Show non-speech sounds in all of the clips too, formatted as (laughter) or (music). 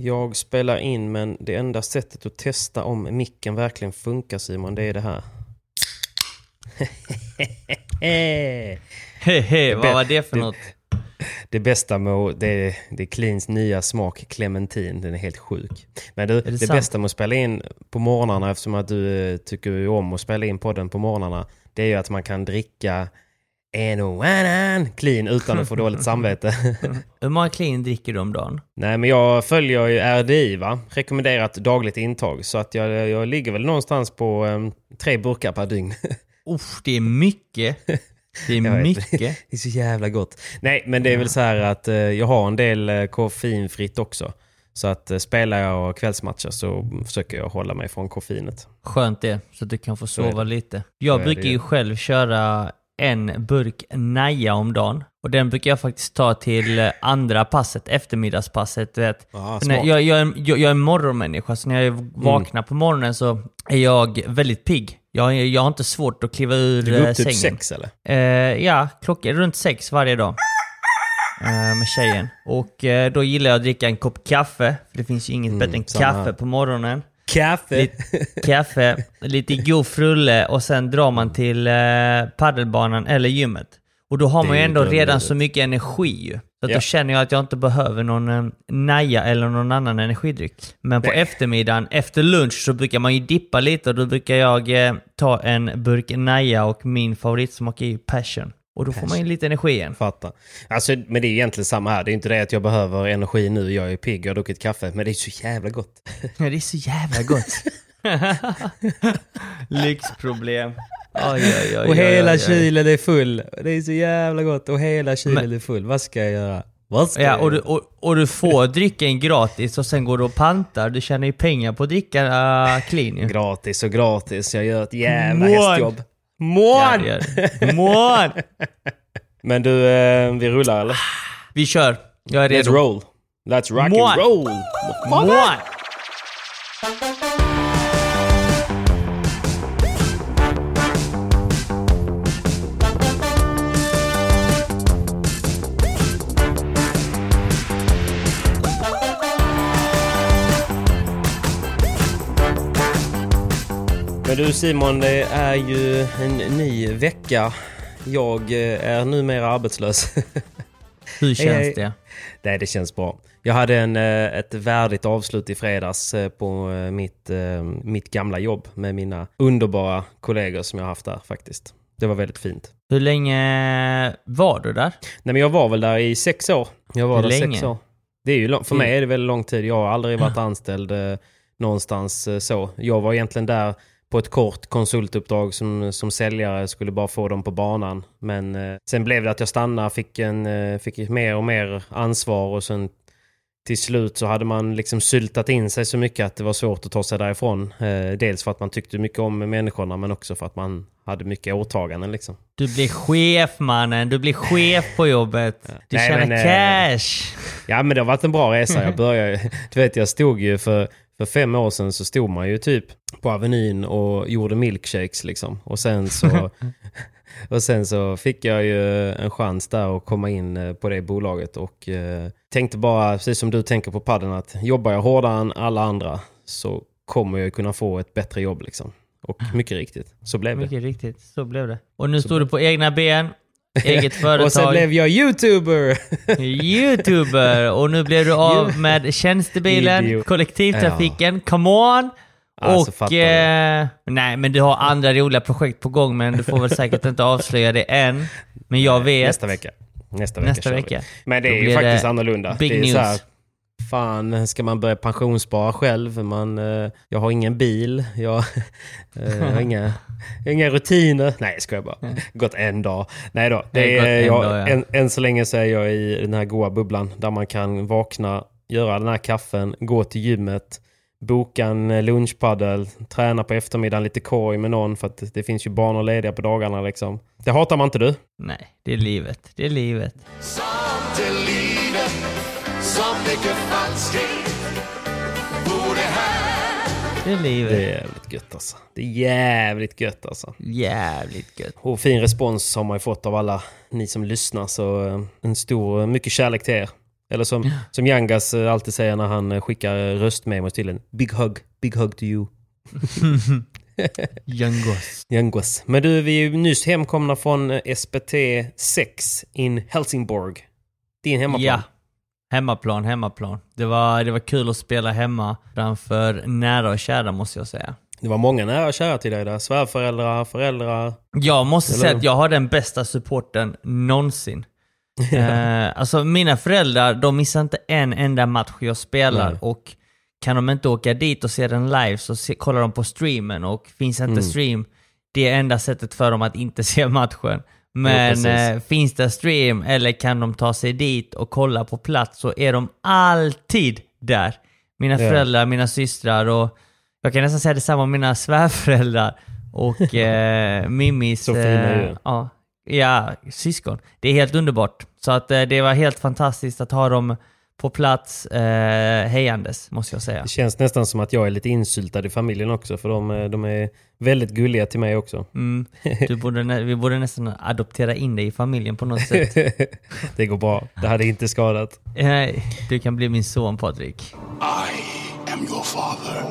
Jag spelar in men det enda sättet att testa om micken verkligen funkar Simon, det är det här. (laughs) Hehe, vad var det för något? Det bästa med det är, det är Cleans nya smak clementin. Den är helt sjuk. Men du, det det, sant? bästa med att spela in på morgnarna eftersom att du eh, tycker om att spela in podden på morgnarna. Det är ju att man kan dricka en och annan clean utan att få dåligt samvete. (laughs) Hur många clean dricker du om dagen? Nej men jag följer ju RDI va? Rekommenderat dagligt intag. Så att jag, jag ligger väl någonstans på em, tre burkar per dygn. (laughs) Uff, det är mycket. Det är vet. mycket. (laughs) Det är så jävla gott. Nej, men det är väl så här att eh, jag har en del eh, koffeinfritt också. Så att eh, spelar jag kvällsmatcher så försöker jag hålla mig från koffeinet. Skönt det, så att du kan få sova lite. Jag brukar ju själv köra en burk Naja om dagen. Och den brukar jag faktiskt ta till eh, andra passet, eftermiddagspasset. Vet. Ah, när smart. jag, jag, är jag, jag är en morgonmänniska, så när jag vaknar på morgonen så är jag väldigt pigg. Jag, jag har inte svårt att kliva ur Du går eh, upp typ sängen. sex eller? Eh, ja, klockan runt sex varje dag. Eh, med tjejen. Och eh, då gillar jag att dricka en kopp kaffe. För det finns ju inget bättre än kaffe här. på morgonen. Kaffe! Lite kaffe, lite god frulle och sen drar man till eh, paddelbanan eller gymmet. Och då har man ju ändå redan så mycket energi. Så att Ja. då känner jag att jag inte behöver någon eh, Naja eller någon annan energidryck. Men på Nej. eftermiddagen, efter lunch, så brukar man ju dippa lite och då brukar jag eh, ta en burk Naja och min favoritsmak är ju passion. Och då får man ju lite energi igen. Fattar. Alltså, men det är egentligen samma här. Det är inte det att jag behöver energi nu. Jag är pigg, jag har druckit kaffe. Men det är så jävla gott. Ja, det är så jävla gott. (laughs) Lyxproblem. Oj, oj, oj, Och hela oj, oj. kylen är full. Det är så jävla gott. Och hela kylen Men- är full. Vad ska jag göra? Vad ska Ja, jag och du, göra? och, och du får drycken gratis och sen går du och pantar. Du tjänar ju pengar på att dricka uh, clean ju. Gratis och gratis. Jag gör ett jävla Mån. hästjobb. Ja, Mån! det. (laughs) Mån! Men du, eh, vi rullar eller? Vi kör. Jag är Let's redo. roll. Let's rock Mån. and roll. Mån! Men du Simon, det är ju en ny vecka. Jag eh, är numera arbetslös. Hur känns det? Nej, det känns bra. Jag hade en, eh, ett värdigt avslut i fredags eh, på mitt, mitt gamla jobb med mina underbara kollegor som jag haft där faktiskt. Det var väldigt fint. Hur länge var du där? Nej, men jag var väl där i sex år. Jag var Hur där länge? sex år. Det är ju för mig är det väldigt lång tid. Jag har aldrig varit (clears throat) anställd någonstans så. Jag var egentligen där på ett kort konsultuppdrag som, som säljare, skulle bara få dem på banan. Men eh, sen blev det att jag stannade, fick, en, eh, fick mer och mer ansvar och sen till slut så hade man liksom syltat in sig så mycket att det var svårt att ta sig därifrån. Eh, dels för att man tyckte mycket om människorna men också för att man hade mycket åtaganden liksom. Du blir chef mannen, du blir chef på jobbet. Du Nej, tjänar men, eh, cash. Ja men det har varit en bra resa. Jag (laughs) började, du vet jag stod ju för, för fem år sedan så stod man ju typ på Avenyn och gjorde milkshakes liksom. Och sen så, (laughs) och sen så fick jag ju en chans där att komma in eh, på det bolaget och eh, tänkte bara, precis som du tänker på padden att jobbar jag hårdare än alla andra så kommer jag kunna få ett bättre jobb liksom. Och mycket riktigt, så blev det. Mycket riktigt, så blev det. Och nu står du på egna ben, (laughs) eget företag. Och sen blev jag YouTuber! (laughs) Youtuber och nu blev du av (laughs) med tjänstebilen, Idiot. kollektivtrafiken, come on! Alltså, och... Eh, nej, men du har andra roliga projekt på gång men du får väl säkert inte avslöja det än. Men jag vet... Nästa vecka. Nästa vecka Nästa vecka. Men det är ju faktiskt det annorlunda. big det är news. Fan, ska man börja pensionsspara själv? Man, eh, jag har ingen bil. Jag, (laughs) eh, jag har inga, inga rutiner. Nej, ska jag bara. Gått en dag. Nej då. Det är, en jag, dag, ja. än, än så länge så är jag i den här goa bubblan där man kan vakna, göra den här kaffen, gå till gymmet, boka en eh, lunchpaddel, träna på eftermiddagen lite korg med någon för att det finns ju banor lediga på dagarna liksom. Det hatar man inte du? Nej, det är livet. Det är livet. Mycket falskhet. Borde här Det är Det livet. är jävligt gött alltså. Det är jävligt gött alltså. Jävligt gött. Och fin respons har man ju fått av alla ni som lyssnar. Så eh, en stor, mycket kärlek till er. Eller som, (gasps) som Yangas eh, alltid säger när han eh, skickar röstmemos till en. Big hug, big hug to you. (laughs) Youngos. Yangas. (laughs) Men du, vi är ju nyss hemkomna från eh, SPT 6 in Helsingborg. Din hemmaplan. Ja. Hemmaplan, hemmaplan. Det var, det var kul att spela hemma framför nära och kära måste jag säga. Det var många nära och kära till dig där. Svärföräldrar, föräldrar. Jag måste Eller säga att jag har den bästa supporten någonsin. (laughs) eh, alltså mina föräldrar, de missar inte en enda match jag spelar Nej. och kan de inte åka dit och se den live så se, kollar de på streamen och finns inte Mm. stream, det är enda sättet för dem att inte (laughs) se matchen. Men precis. eh, finns det stream eller kan de ta sig dit och kolla på plats så är de alltid där. Mina Ja. föräldrar, mina systrar och jag kan nästan säga detsamma om mina (laughs) svärföräldrar och (laughs) eh, Mimmis... Så fina eh, ja, ja, syskon. Det är helt underbart. Så att eh, det var helt fantastiskt att ha dem på plats eh, hejandes, måste jag säga. Det känns nästan som att jag är lite insyltad i familjen också. För de, eh, de är väldigt gulliga till mig också. Mm. Du borde, vi borde nästan adoptera in dig i familjen på något sätt. (laughs) det går bra. Det hade inte skadat. Eh, Du kan bli min son Patrik. I am your father.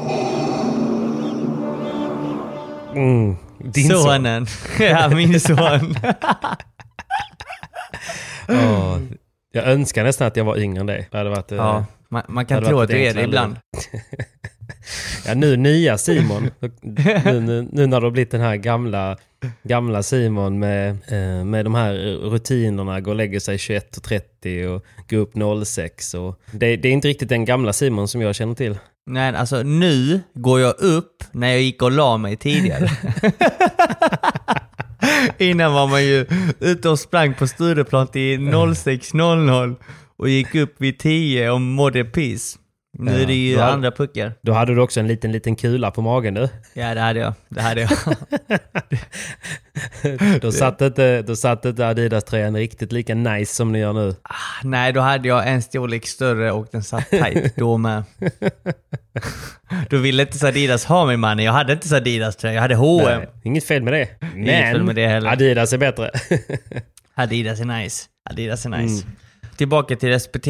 Mm, din son. Sonen. (laughs) ja, min son. (laughs) Åh, jag önskar nästan att jag var yngre än dig. Det hade varit... eh, ja, man, man det kan tro att du är det ibland. (laughs) Ja, nu nya Simon. nu, nu, nu när du har blivit den här gamla, gamla Simon med, eh, med de här rutinerna. Gå och lägger sig 21.30 och gå upp 06. Och det, det är inte riktigt den gamla Simon som jag känner till. Nej, alltså nu går jag upp när jag gick och la mig tidigare. (laughs) (laughs) Innan var man ju ute och sprang på Stureplan till 06.00 och gick upp vid 10 och mådde piss. Nu är det ju då andra puckar. Då hade du också en liten, liten kula på magen du. Ja, det hade jag. Det hade jag. (laughs) Då satt inte, då satt inte Adidas-tröjan riktigt lika nice som ni gör nu. Nej, då hade jag en storlek större och den satt tight då med. (laughs) Då ville inte Adidas ha mig mannen. Jag hade inte Adidas tröja, jag hade H&M. Nej, inget fel med det. fel med det heller. Adidas är bättre. (laughs) Adidas är nice. Adidas är nice. Tillbaka till SPT.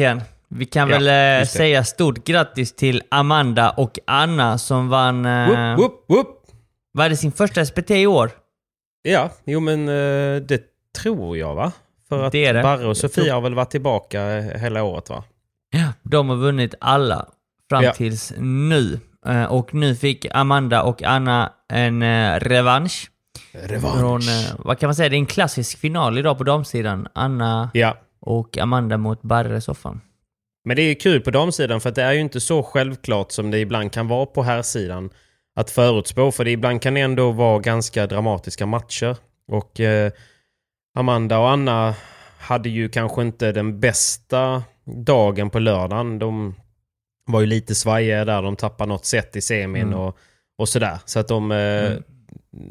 Vi kan. Ja, väl eh, säga stort grattis till Amanda och Anna som vann... Eh, Whoop, whoop, whoop. Var det sin första SPT i år? Ja, jo men eh, det tror jag va? För att Det är det. Barre och Sofia tror- har väl varit tillbaka hela året va? De har vunnit alla fram Ja. tills nu. Och nu fick Amanda och Anna en eh, revansch. Från, vad kan man säga, det är en klassisk final idag på damsidan. Anna Ja. och Amanda mot Barre soffan. Men det är kul på damsidan för att det är ju inte så självklart som det ibland kan vara på här sidan att förutspå. För det ibland kan ändå vara ganska dramatiska matcher. Och eh, Amanda och Anna hade ju kanske inte den bästa dagen på lördagen. De var ju lite svajiga där. De tappade något set i semin Mm. och, och sådär. Så att de, eh, Mm.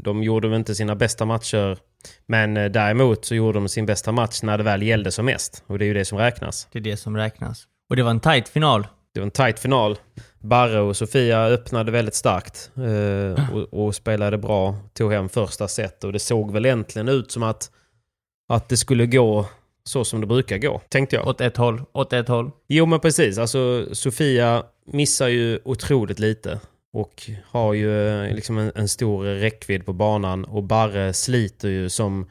de gjorde väl inte sina bästa matcher. Men eh, däremot så gjorde de sin bästa match när det väl gällde som mest. Och det är ju det som räknas. Det är det som räknas. Och det var en tight final. Det var en tight final. Barre och Sofia öppnade väldigt starkt eh, och, och spelade bra. Tog hem första set och det såg väl äntligen ut som att, att det skulle gå så som det brukar gå, tänkte jag. Åt ett håll. Åt ett håll. Jo men precis, alltså Sofia missar ju otroligt lite. Och har ju eh, liksom en, en stor räckvidd på banan. Och Barre sliter ju som,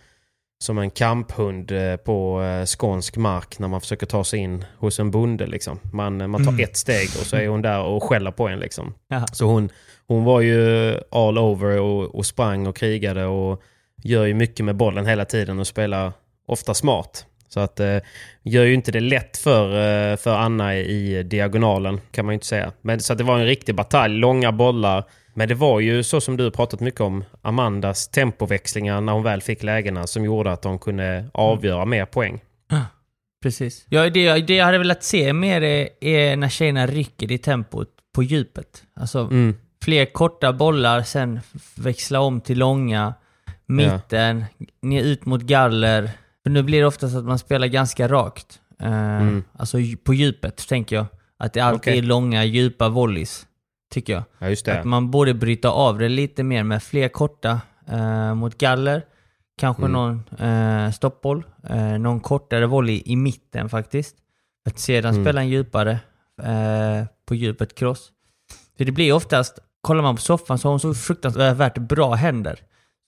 som en kamphund eh, på eh, skånsk mark när man försöker ta sig in hos en bonde. Liksom. Man, man tar Mm. ett steg och så är hon där och skäller på en. Liksom. Jaha. Så hon, hon var ju all over och, och sprang och krigade och gör ju mycket med bollen hela tiden och spelar ofta smart. Så att eh, gör ju inte det lätt för, eh, för Anna i diagonalen kan man ju inte säga. Men, så att det var en riktig batalj, långa bollar. Men det var ju så som du pratat mycket om, Amandas tempoväxlingar när hon väl fick lägena som gjorde att de kunde avgöra mer poäng. Precis. Ja, det, det jag hade velat se mer är, är när tjejerna rycker i tempot på djupet. Alltså Mm. fler korta bollar, sen växla om till långa, mitten, ner ut mot galler. För nu blir det ofta så att man spelar ganska rakt. Eh, Mm. Alltså på djupet, tänker jag. Att det alltid Okej. är långa, djupa volleys. Tycker jag. Ja, just det. Att man borde bryta av det lite mer med fler korta eh, mot galler. Kanske Mm. någon eh, stoppboll. Eh, någon kortare volley i mitten faktiskt. Att sedan Mm. spela en djupare eh, på djupet cross. För det blir oftast, kollar man på soffan så har hon så fruktansvärt bra händer.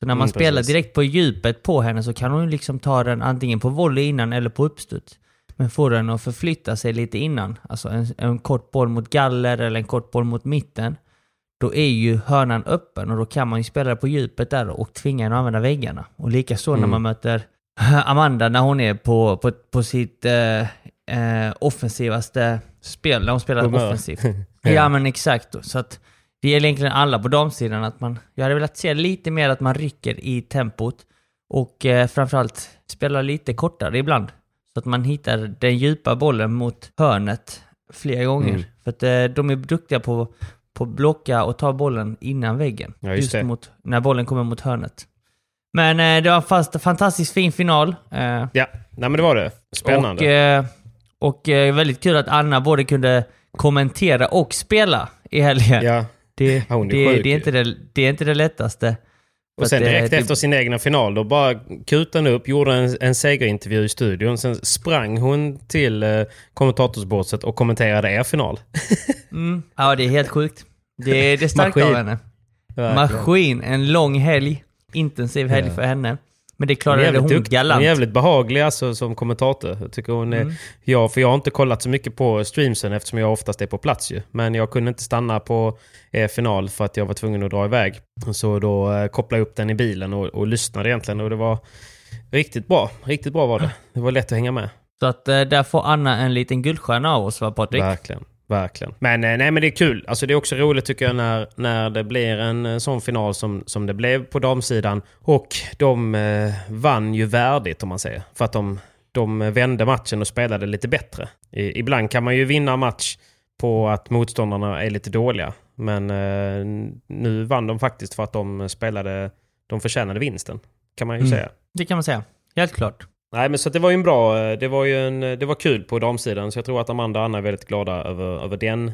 Så när man Mm, spelar direkt på djupet på henne så kan hon liksom ta den antingen på volley innan eller på uppstuds. Men får den att förflytta sig lite innan, alltså en, en kort boll mot galler eller en kort boll mot mitten, då är ju hörnan öppen och då kan man ju spela på djupet där och tvinga henne att använda väggarna. Och likaså när Mm. man möter (laughs) Amanda när hon är på, på, på sitt eh, eh, offensivaste spel, när hon spelar Humör. offensivt. (laughs) ja men exakt. Så att det gäller egentligen alla på damsidan att man, jag hade velat se lite mer att man rycker i tempot och eh, framförallt spela lite kortare ibland. Så att man hittar den djupa bollen mot hörnet flera gånger. Mm. För att eh, de är duktiga på, på att blocka och ta bollen innan väggen. Ja, just det. mot, när bollen kommer mot hörnet. Men eh, det var en fast, fantastiskt fin final. Eh, Ja, nej men det var det. Spännande. och, och väldigt kul att Anna både kunde kommentera och spela i helgen. ja. Det, Ja, hon är det, sjuk det, är inte det, det är inte det lättaste. Och sen direkt det- efter sin egna final då bara kutade hon upp, gjorde en, en segerintervju i studion. Sen sprang hon till eh, kommentatorsbåset och kommenterade er final. (laughs) Mm, ja, det är helt sjukt. Det, det är starkt Maskin. av henne. Verkligen. Maskin. En lång helg. Intensiv helg Ja. för henne. Men det Hon klarade hon Hon galant. är jävligt behaglig alltså, som kommentator. Jag tycker hon är, Mm. ja, för jag har inte kollat så mycket på streamsen eftersom jag oftast är på plats ju. Men jag kunde inte stanna på er final för att jag var tvungen att dra iväg. Så då eh, kopplade jag upp den i bilen och, och lyssnade egentligen och det var riktigt bra. Riktigt bra var det. Det var lätt att hänga med. Så att eh, där får Anna en liten guldstjärna av oss va Patrik? Verkligen. Verkligen. Men, eh, nej, men det är kul. Alltså, det är också roligt tycker jag när, när det blir en eh, sån final som, som det blev på damsidan. Och de eh, vann ju värdigt om man säger. För att de, de vände matchen och spelade lite bättre. I, ibland kan man ju vinna match på att motståndarna är lite dåliga. Men eh, nu vann de faktiskt för att de spelade, de förtjänade vinsten. Kan man ju Mm. säga. Det kan man säga. Helt klart. Nej men så det var ju en bra, eh, det var ju en, det var kul på damsidan. Så jag tror att Amanda och Anna är väldigt glada över, över den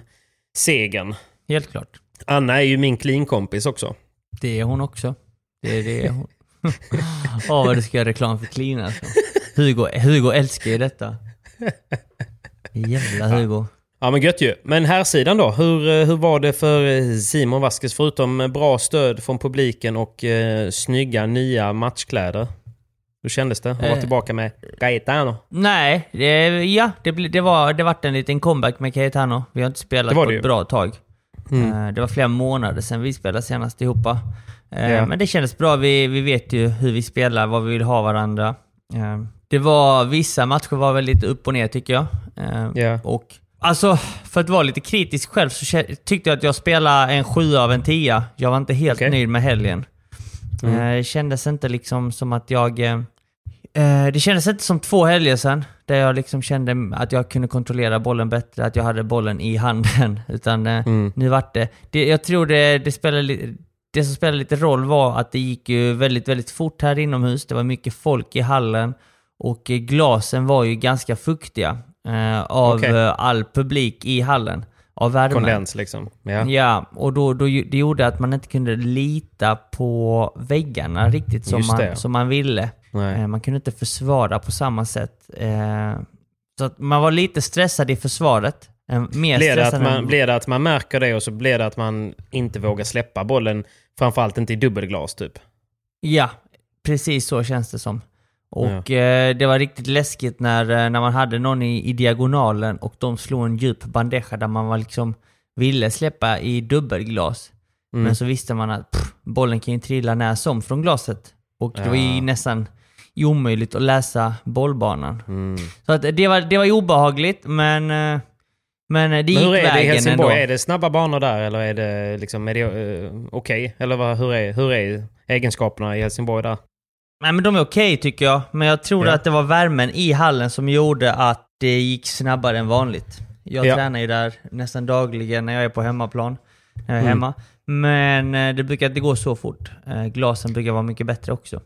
segern. Helt klart. Anna är ju min clean-kompis också. Det är hon också. Det är det hon. (laughs) Åh, vad du ska göra reklam för clean alltså. Hugo, Hugo älskar ju detta. Jävla Hugo. Ja men gött ju. Men här sidan då, hur, eh, hur var det för eh, Simon Vasquez förutom eh, bra stöd från publiken och eh, snygga nya matchkläder? Hur kändes det att vara Eh. tillbaka med Gaetano? Nej, det, ja, det, det var det vart en liten comeback med Cayetano. Vi har inte spelat var på ett bra tag. Mm. Eh, Det var flera månader sedan vi spelade senast ihop. Ja. Men det kändes bra. Vi, vi vet ju hur vi spelar, vad vi vill ha varandra. Eh, Det var, vissa matcher var väl lite upp och ner tycker jag. Ja. Och alltså, för att vara lite kritisk själv så tyckte jag att jag spelade en 7 av en 10. Jag var inte helt Okej. nöjd med helgen. Mm. Det kändes inte liksom som att jag... eh, det kändes inte som två helger sedan, där jag liksom kände att jag kunde kontrollera bollen bättre, att jag hade bollen i handen. (laughs) Utan eh, Mm. nu vart det... det jag tror det, det spelade det som spelade lite roll var att det gick ju väldigt, väldigt fort här inomhus. Det var mycket folk i hallen och glasen var ju ganska fuktiga eh, av Okej. eh, all publik i hallen. Av värmen. Kondens liksom. Ja. Ja, och då, då, det gjorde att man inte kunde lita på väggarna riktigt som, man, som man ville. Nej. Eh, Man kunde inte försvara på samma sätt. Eh, Så att man var lite stressad i försvaret. Eh, Mer Blir det, att man, än... blir det att man märker det och så blir det att man inte vågar släppa bollen, framförallt inte i dubbelglas typ? Ja, precis så känns det som. Och eh, det var riktigt läskigt när, när man hade någon i, i diagonalen och de slog en djup bandeja där man var liksom ville släppa i dubbelglas. Mm. Men så visste man att pff, bollen kan ju trilla när som från glaset. Och det var ju Ja. nästan omöjligt att läsa bollbanan. Mm. Så att det, var, det var obehagligt, men, eh, men det gick Men hur är det i vägen Helsingborg? ändå. Är det snabba banor där eller är det liksom, är det eh, okej? Eller vad, hur, är, hur är egenskaperna i Helsingborg där? Nej men de är okej tycker jag, men jag tror Ja. att det var värmen i hallen som gjorde att det gick snabbare än vanligt. Jag Ja. tränar ju där nästan dagligen när jag är på hemmaplan, när jag är Mm. hemma. Men eh, det brukar inte gå så fort. Glasen brukar vara mycket bättre också.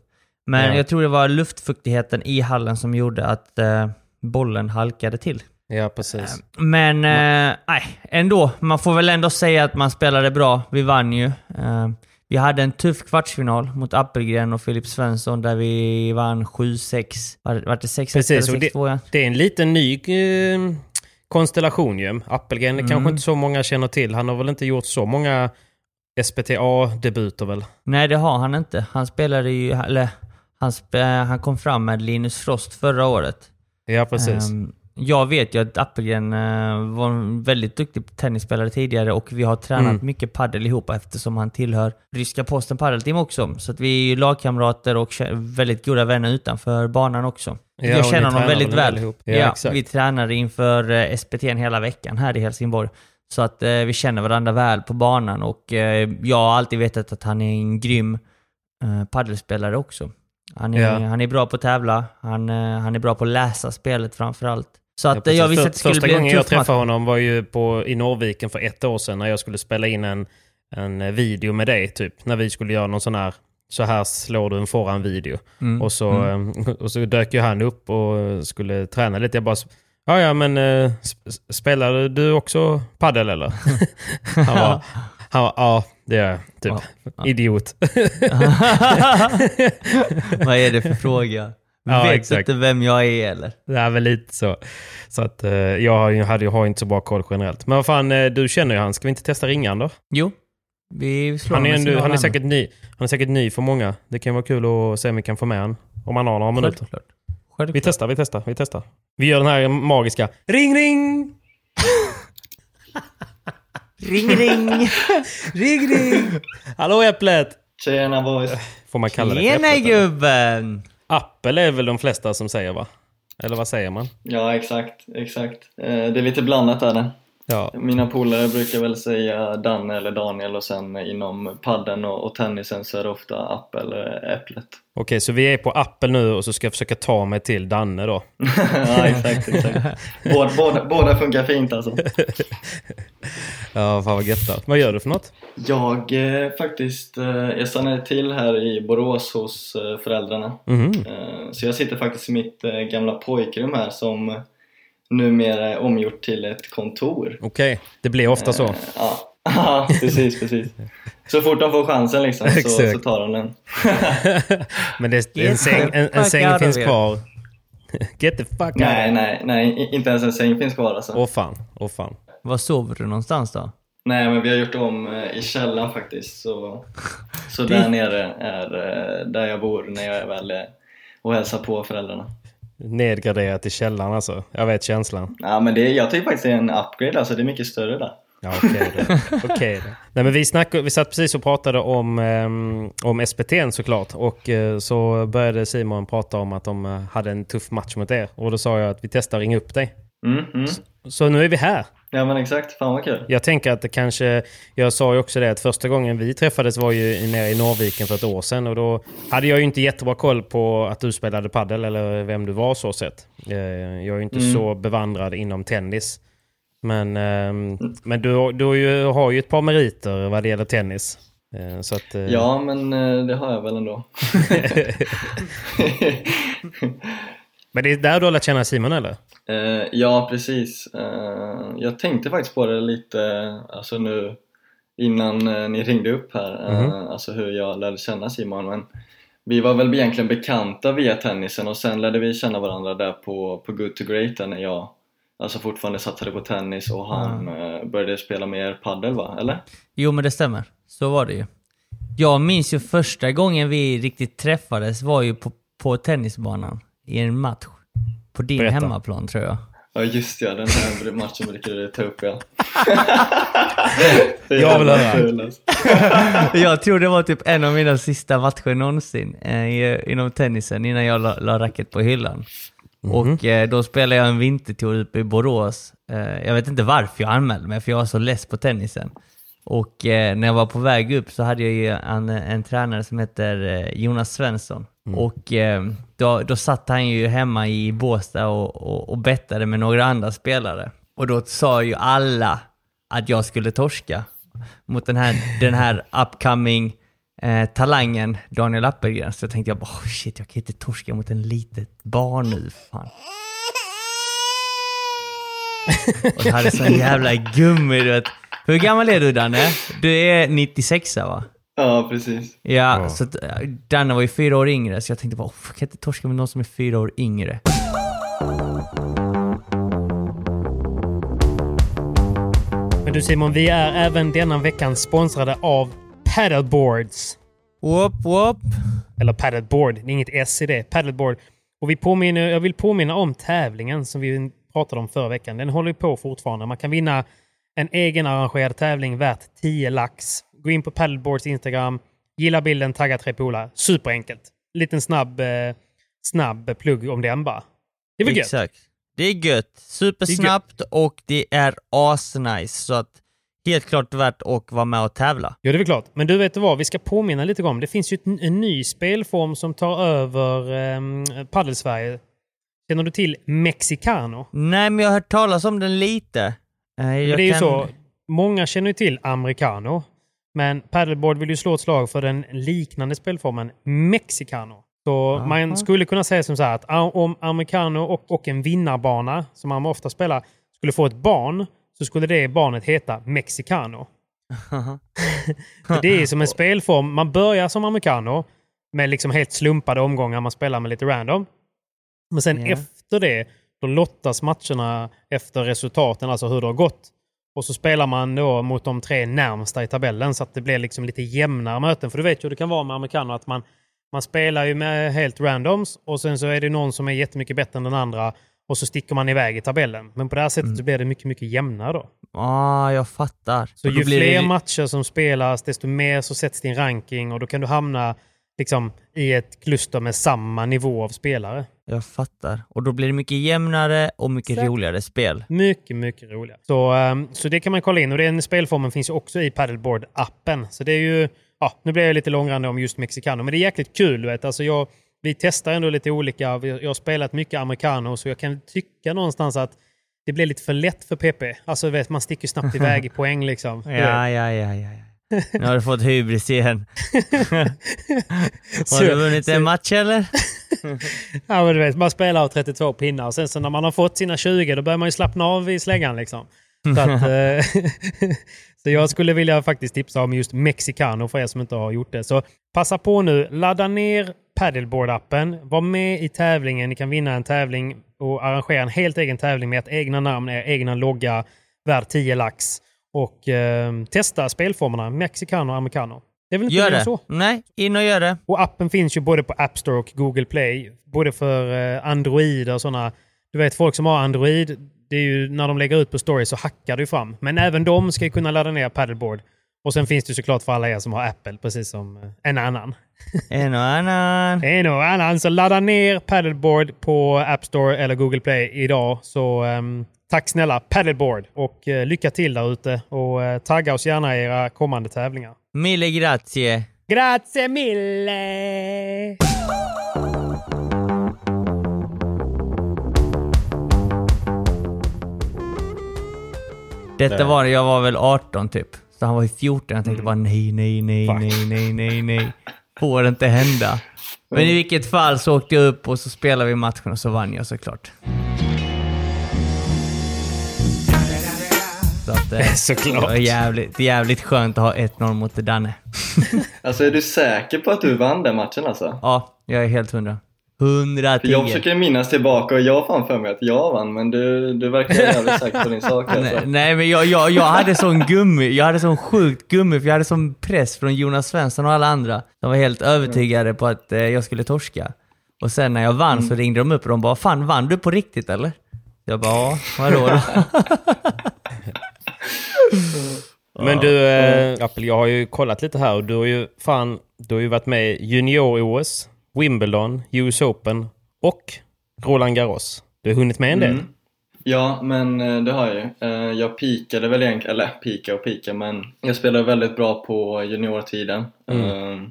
Men Ja. jag tror det var luftfuktigheten i hallen som gjorde att eh, bollen halkade till. Ja, precis. Men eh, nej, ändå. Man får väl ändå säga att man spelade bra. Vi vann ju. Eh, vi hade en tuff kvartsfinal mot Appelgren och Filip Svensson där vi vann 7-6. Var, var det 6-1 Precis, eller och det, 6-2? Ja? det är en liten ny eh, konstellation ju. Appelgren det Mm. kanske inte så många känner till. Han har väl inte gjort så många SPTA-debuter väl? Nej, det har han inte. Han spelade ju... Eller, han, spe, han kom fram med Linus Frost förra året. Ja, precis. Ehm, jag vet ju att Appelgren eh, var en väldigt duktig tennisspelare tidigare och vi har tränat Mm. mycket paddel ihop eftersom han tillhör ryska posten paddelteam också. Så att vi är ju lagkamrater och väldigt goda vänner utanför banan också. Ja, jag känner honom väldigt väl ihop? Ja, Ja, vi tränade inför eh, SPT hela veckan här i Helsingborg. Så att eh, vi känner varandra väl på banan och eh, jag har alltid vetat att han är en grym eh, paddelspelare också. Han är, Ja. han är bra på att tävla, han, eh, han är bra på att läsa spelet framförallt. Så att Ja, eh, jag visste att det skulle Första bli en gången jag tuff match. träffade honom var ju på, i Norrviken för ett år sedan när jag skulle spela in en, en eh, video med dig. Typ. När vi skulle göra någon sån här, så här slår du en forehand-video. Mm. Och, så, eh, (laughs) och så dök ju han upp och skulle träna lite. Jag bara, ja ja men sp- spelar du också paddel eller? (laughs) (laughs) han var, ja det gör jag. Typ. Ja. Idiot. (laughs) (laughs) Vad är det för fråga? Ja, Vet exakt. inte vem jag är eller? Det är väl lite så. Så att eh, jag hade har inte så bra koll generellt. Men vad fan, eh, du känner ju han. Ska vi inte testa ringan då? Jo, vi slår Han är, ändå, han, är säkert ny, han är säkert ny för många. Det kan vara kul att se om vi kan få med han. Om han har några minuter. Självklart. Vi Självklart. testar, vi testar, vi testar. Vi gör den här magiska ring ring! (laughs) Ring ring! (laughs) Ring ring! Hallå Äpplet! Tjena boys. Får man kalla det för Tjena Äpplet? eller? gubben! Apple är väl de flesta som säger va? Eller vad säger man? Ja, exakt, exakt. Eh, Det är lite blandat är det. Ja, Mina polare brukar väl säga Danne eller Daniel och sen inom padden och, och tennisen så är det ofta Apple eller Äpplet. okej så vi är på Apple nu och så ska jag försöka ta mig till Danne då. (laughs) ja, exakt, exakt. Båda, båda, båda funkar fint alltså. (laughs) Ja, fan vad gött. Vad gör du för något? Jag eh, faktiskt, eh, jag stannade till här i Borås hos eh, föräldrarna. Eh, så jag sitter faktiskt i mitt eh, gamla pojkrum här som numera är omgjort till ett kontor. Okej, det blir ofta så. Eh, Ja, (laughs) Ja, precis, precis. Så fort de får chansen liksom så, så tar de den. (laughs) Men det, en säng, en, en säng finns kvar. (laughs) Get the fuck out. nej, nej, nej, inte ens en säng finns kvar alltså. Åh fan, åh fan. Var sover du någonstans då? Nej, men vi har gjort om eh, i källaren faktiskt. Så, så där nere är eh, där jag bor när jag är väl och hälsar på föräldrarna. Nedgraderat i källaren alltså. Jag vet känslan. Ja, men det, jag tycker faktiskt det är en upgrade, alltså det är mycket större där. Ja, okej då. (laughs) Okej då. Nej, men vi, snackade, vi satt precis och pratade om, um, om SPT såklart. Och eh, så började Simon prata om att de eh, hade en tuff match mot er. Och då sa jag att vi testar ringa upp dig. Mm, mm. Så nu är vi här. Ja men exakt, fan vad kul. Jag tänker att det kanske, jag sa ju också det att första gången vi träffades var ju nere i Norrviken för ett år sedan och då hade jag ju inte jättebra koll på att du spelade paddel eller vem du var så sett. Eh, Jag är ju inte Mm. så bevandrad inom tennis. Men, ehm, men du, du har ju- ett par meriter vad det gäller tennis. Eh, Så att, eh, Ja men det har jag väl ändå. (laughs) (laughs) (laughs) Men det är där du har lärt känna Simon eller? Eh, ja, precis. Eh, jag tänkte faktiskt på det lite alltså nu innan eh, ni ringde upp här, Mhm. alltså hur jag lärde känna Simon. Men vi var väl egentligen bekanta via tennisen och sen lärde vi känna varandra där på, på Good to Great där när jag alltså fortfarande satsade på tennis och han eh, började spela mer paddel va? Eller? Jo, men det stämmer. Så var det ju. Jag minns ju första gången vi riktigt träffades var ju på, på tennisbanan i en match. På din Berätta. hemmaplan tror jag. Ja just ja, den här (laughs) matchen brukar du ta upp ja. (laughs) Jag vill höra. (laughs) Jag tror det var typ en av mina sista matcher någonsin eh, i- inom tennisen innan jag la, la racket på hyllan. Och eh, då spelade jag en vintertour uppe i Borås. Eh, jag vet inte varför jag anmälde mig, för jag var så less på tennisen. Och eh, när jag var på väg upp så hade jag ju en, en tränare som heter eh, Jonas Svensson. Och eh, då, då satt han ju hemma i Båstad och, och, och bettade med några andra spelare. Och då sa ju alla att jag skulle torska mot den här, den här upcoming eh, talangen Daniel Appelgren. Så jag tänkte jag bara, oh, shit, jag kan inte torska mot en litet barn nu. Fan. Och jag hade sån jävla gummi, du vet. Hur gammal är du Danne? Du är 96 va? Ja precis. Ja, så att, eh, Danne var ju fyra år yngre, så jag tänkte bara, jag kan inte torska med någon som är fyra år yngre. Men du Simon, vi är även denna veckan sponsrade av Paddleboards. Whoop, whoop. Eller paddleboard, det är inget S i det. Paddleboard. Och vi påminner, jag vill påminna om tävlingen som vi pratade om förra veckan. Den håller ju på fortfarande. Man kan vinna en egen arrangerad tävling värt 10 lax. Gå in på Paddleboards Instagram, gilla bilden, tagga tre polare. Superenkelt. Liten snabb, eh, snabb plugg om den bara. Det är väl gött? Exakt. Det är gött. Supersnabbt och det är asnice. Så att helt klart värt att vara med och tävla. Ja, det är väl klart. Men du vet vad, vi ska påminna lite om. Det finns ju en ny spelform som tar över um, Paddelsverige. Känner du till Mexicano? Nej, men jag har hört talas om den lite. Eh, det är ju kan- så, många känner ju till americano. Men paddleboard vill ju slå ett slag för den liknande spelformen mexicano. Så man skulle kunna säga som så här att om americano och, och en vinnarbana, som man ofta spelar, skulle få ett barn så skulle det barnet heta mexicano. (laughs) Det är som en spelform. Man börjar som americano med liksom helt slumpade omgångar man spelar med lite random. Men sen Ja. efter det, då lottas matcherna efter resultaten, alltså hur det har gått. Och så spelar man då mot de tre närmsta i tabellen så att det blir liksom lite jämnare möten. För du vet ju hur det kan vara med amerikaner att man, man spelar ju med helt randoms och sen så är det någon som är jättemycket bättre än den andra och så sticker man iväg i tabellen. Men på det här sättet så blir det mycket, mycket jämnare då. Ah, jag fattar. Så ju fler det... matcher som spelas, desto mer så sätts din ranking och då kan du hamna liksom, i ett kluster med samma nivå av spelare. Jag fattar. Och då blir det mycket jämnare och mycket Exakt. roligare spel. Mycket, mycket roligare. Så, ehm, så det kan man kolla in och den spelformen finns också i Paddleboard-appen. Så det är ju, ja, nu blir jag lite långrandig om just Mexicano, men det är jäkligt kul. Vet. Alltså jag, vi testar ändå lite olika. Jag har spelat mycket americano så jag kan tycka någonstans att det blir lite för lätt för PP. Alltså vet, man sticker snabbt (laughs) iväg i poäng liksom. Ja, ja, ja, ja. Nu har du fått hybris igen. (laughs) Har du vunnit så- en match eller? (laughs) Ja, men du vet, man spelar av 32 pinnar och sen så när man har fått sina 20 då börjar man ju slappna av i släggan liksom. Så, att, (laughs) eh, så jag skulle vilja faktiskt tipsa om just Mexicano för er som inte har gjort det. Så passa på nu, ladda ner Paddleboard-appen, var med i tävlingen, ni kan vinna en tävling och arrangera en helt egen tävling med ert egna namn, er egna logga, värd 10 lax. Och eh, testa spelformerna Mexicano och Americano. Det är väl inte Gör det. så? Nej, in och gör det. Och appen finns ju både på App Store och Google Play. Både för eh, Android och sådana. Du vet, folk som har Android, det är ju när de lägger ut på story så hackar det ju fram. Men även de ska ju kunna ladda ner Paddleboard. Och sen finns det såklart för alla er som har Apple, precis som eh, en annan. (laughs) En och annan. En och annan. Så ladda ner Paddleboard på App Store eller Google Play idag så, ehm, tack snälla Paddleboard och eh, lycka till där ute och eh, tagga oss gärna i era kommande tävlingar. Mille grazie. Grazie mille! Detta var, jag var väl 18 typ. Så han var ju 14. Jag tänkte bara nej, nej, nej, nej, nej, nej, nej. Får inte hända. Men i vilket fall så åkte jag upp och så spelade vi matchen och så vann jag såklart. Att, eh, (laughs) Såklart. Det var jävligt, jävligt skönt att ha 1-0 mot Danne. (laughs) Alltså är du säker på att du vann den matchen alltså? Ja, jag är helt hundra. 110. För jag försöker minnas tillbaka och jag har fan för mig att jag vann men du, du verkar jävligt säker på din sak (laughs) alltså. Nej, men jag, jag, jag hade sån gummi, jag hade sån sjukt gummi för jag hade sån press från Jonas Svensson och alla andra. De var helt övertygade på att eh, jag skulle torska. Och sen när jag vann så ringde de upp och de bara Fan vann du på riktigt eller? Jag bara ja, vadå då? Men du, eh, Appel, jag har ju kollat lite här och du har ju fan, du har ju varit med i Junior-OS, Wimbledon, US Open och Roland Garros. Du har hunnit med en del. Mm. Ja, men eh, det har jag ju. Eh, Jag pikade väl egentligen, eller pika och pika, men jag spelade väldigt bra på juniortiden. Mm. Eh,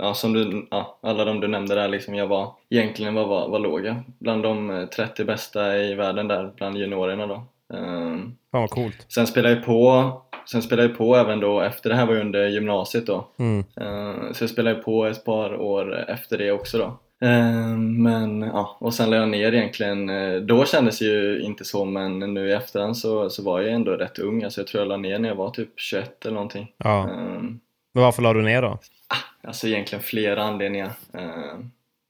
Ja, som du, ja, alla de du nämnde där, liksom, jag var egentligen var, var, var låg jag. Bland de eh, 30 bästa i världen där, bland juniorerna då. Eh, Fan vad coolt. Sen spelade jag på, sen spelade jag på även då, efter det här var ju under gymnasiet då. Mm. Eh, Så jag spelade på ett par år efter det också då. Eh, Men ja, och sen lade jag ner egentligen. Eh, Då kändes det ju inte så men nu i efterhand så, så var jag ändå rätt ung. Alltså jag tror jag la ner när jag var typ 21 eller någonting. Ja. Men varför la du ner då? Alltså egentligen flera anledningar.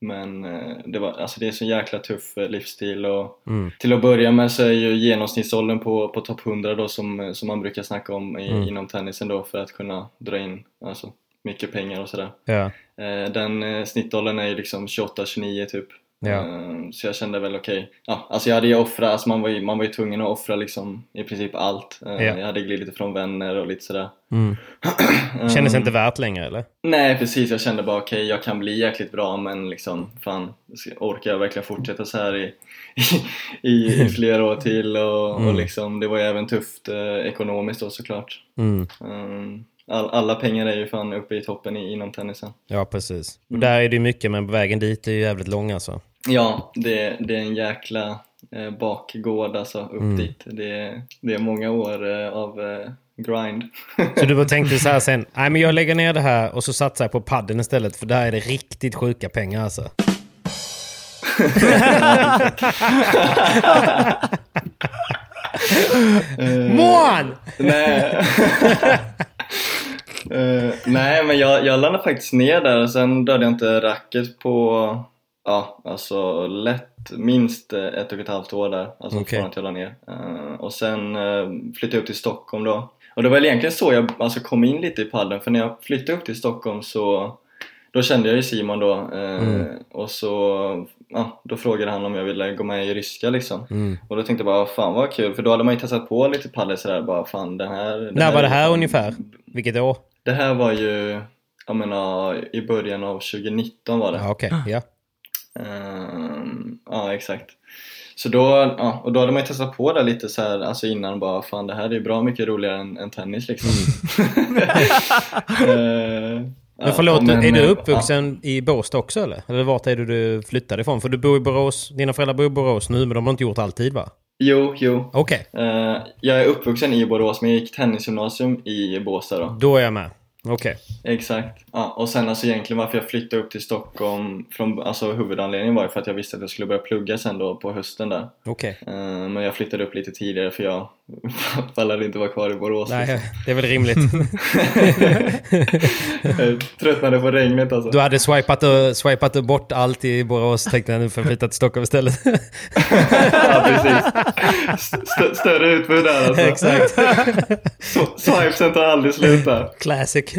Eh, Men eh, det, var, alltså det är så jäkla tuff eh, livsstil och Mm. till att börja med så är ju genomsnittsåldern på, på topp 100 då som, som man brukar snacka om i, Mm. inom tennisen då för att kunna dra in alltså, mycket pengar och sådär. Ja. Eh, Den eh, snittåldern är ju liksom 28-29 typ. Ja. Eh, Så jag kände väl okej. Ja, alltså jag hade ju offrat, alltså man var ju, man var ju tvungen att offra liksom i princip allt. Eh, Ja. Jag hade glidit ifrån vänner och lite sådär. Mm. (clears throat) Kändes inte värt längre eller? Nej precis, jag kände bara okej jag kan bli jäkligt bra men liksom fan orkar jag verkligen fortsätta så här i, (laughs) i, i (laughs) flera år till och, Mm. och liksom det var ju även tufft eh, ekonomiskt då såklart. Mm. Um, all, alla pengar är ju fan uppe i toppen i, inom tennisen. Ja, precis. Och där är det ju mycket, men vägen dit är ju jävligt lång alltså. Ja, det, det är en jäkla eh, bakgård alltså upp Mm. dit. Det, det är många år eh, av eh, grind. Så du bara (laughs) tänkte så här sen, nej men jag lägger ner det här och så satsar jag på padden istället för där är det riktigt sjuka pengar alltså. (laughs) (laughs) Mån! nej. Eh, nej, men jag, jag landade faktiskt ner där och sen dödade jag inte racket på, ja, alltså lätt minst eh, ett och ett halvt år där. Alltså Okej. från att jag la ner. Eh, och sen eh, flyttade jag upp till Stockholm då. Och det var egentligen så jag alltså, kom in lite i padden för när jag flyttade upp till Stockholm så då kände jag ju Simon då Mm. och så ja, då frågade han om jag ville gå med i ryska liksom. Mm. Och då tänkte jag bara, fan vad kul, för då hade man ju testat på lite padel sådär bara, fan den här... den När var det är här fan- ungefär? Vilket år? Det här var ju, jag menar, i början av 2019 var det. Ja, okej. Ja. Ehm, ja, exakt. Så då, ja, och då hade man ju testat på det lite så här, alltså innan bara, fan det här är ju bra mycket roligare än, än tennis liksom. (laughs) Ehm, Men förlåt, men, är du eh, uppvuxen i Båstad också eller? Eller vart är det du flyttade ifrån? För du bor i Borås, dina föräldrar bor i Borås nu men de har inte gjort alltid va? Jo, jo. Okej, Eh, jag är uppvuxen i Borås men jag gick tennisgymnasium i Båstad då. då är jag med. Okej. Exakt. Ja, och sen alltså egentligen varför jag flyttade upp till Stockholm från, alltså huvudanledningen var ju för att jag visste att jag skulle börja plugga sen då på hösten där. Okej. Eh, men jag flyttade upp lite tidigare för jag (laughs) pallade inte vara kvar i Borås. liksom. Nej, det är väl rimligt. (laughs) Tröttnade på regnet alltså. Du hade swipat, och, swipat och bort allt i Borås tänkte jag nu får jag flytta till Stockholm istället. (laughs) ja, precis. St- större utbud där alltså. Exakt. Swipesen tar aldrig slut där. Classic.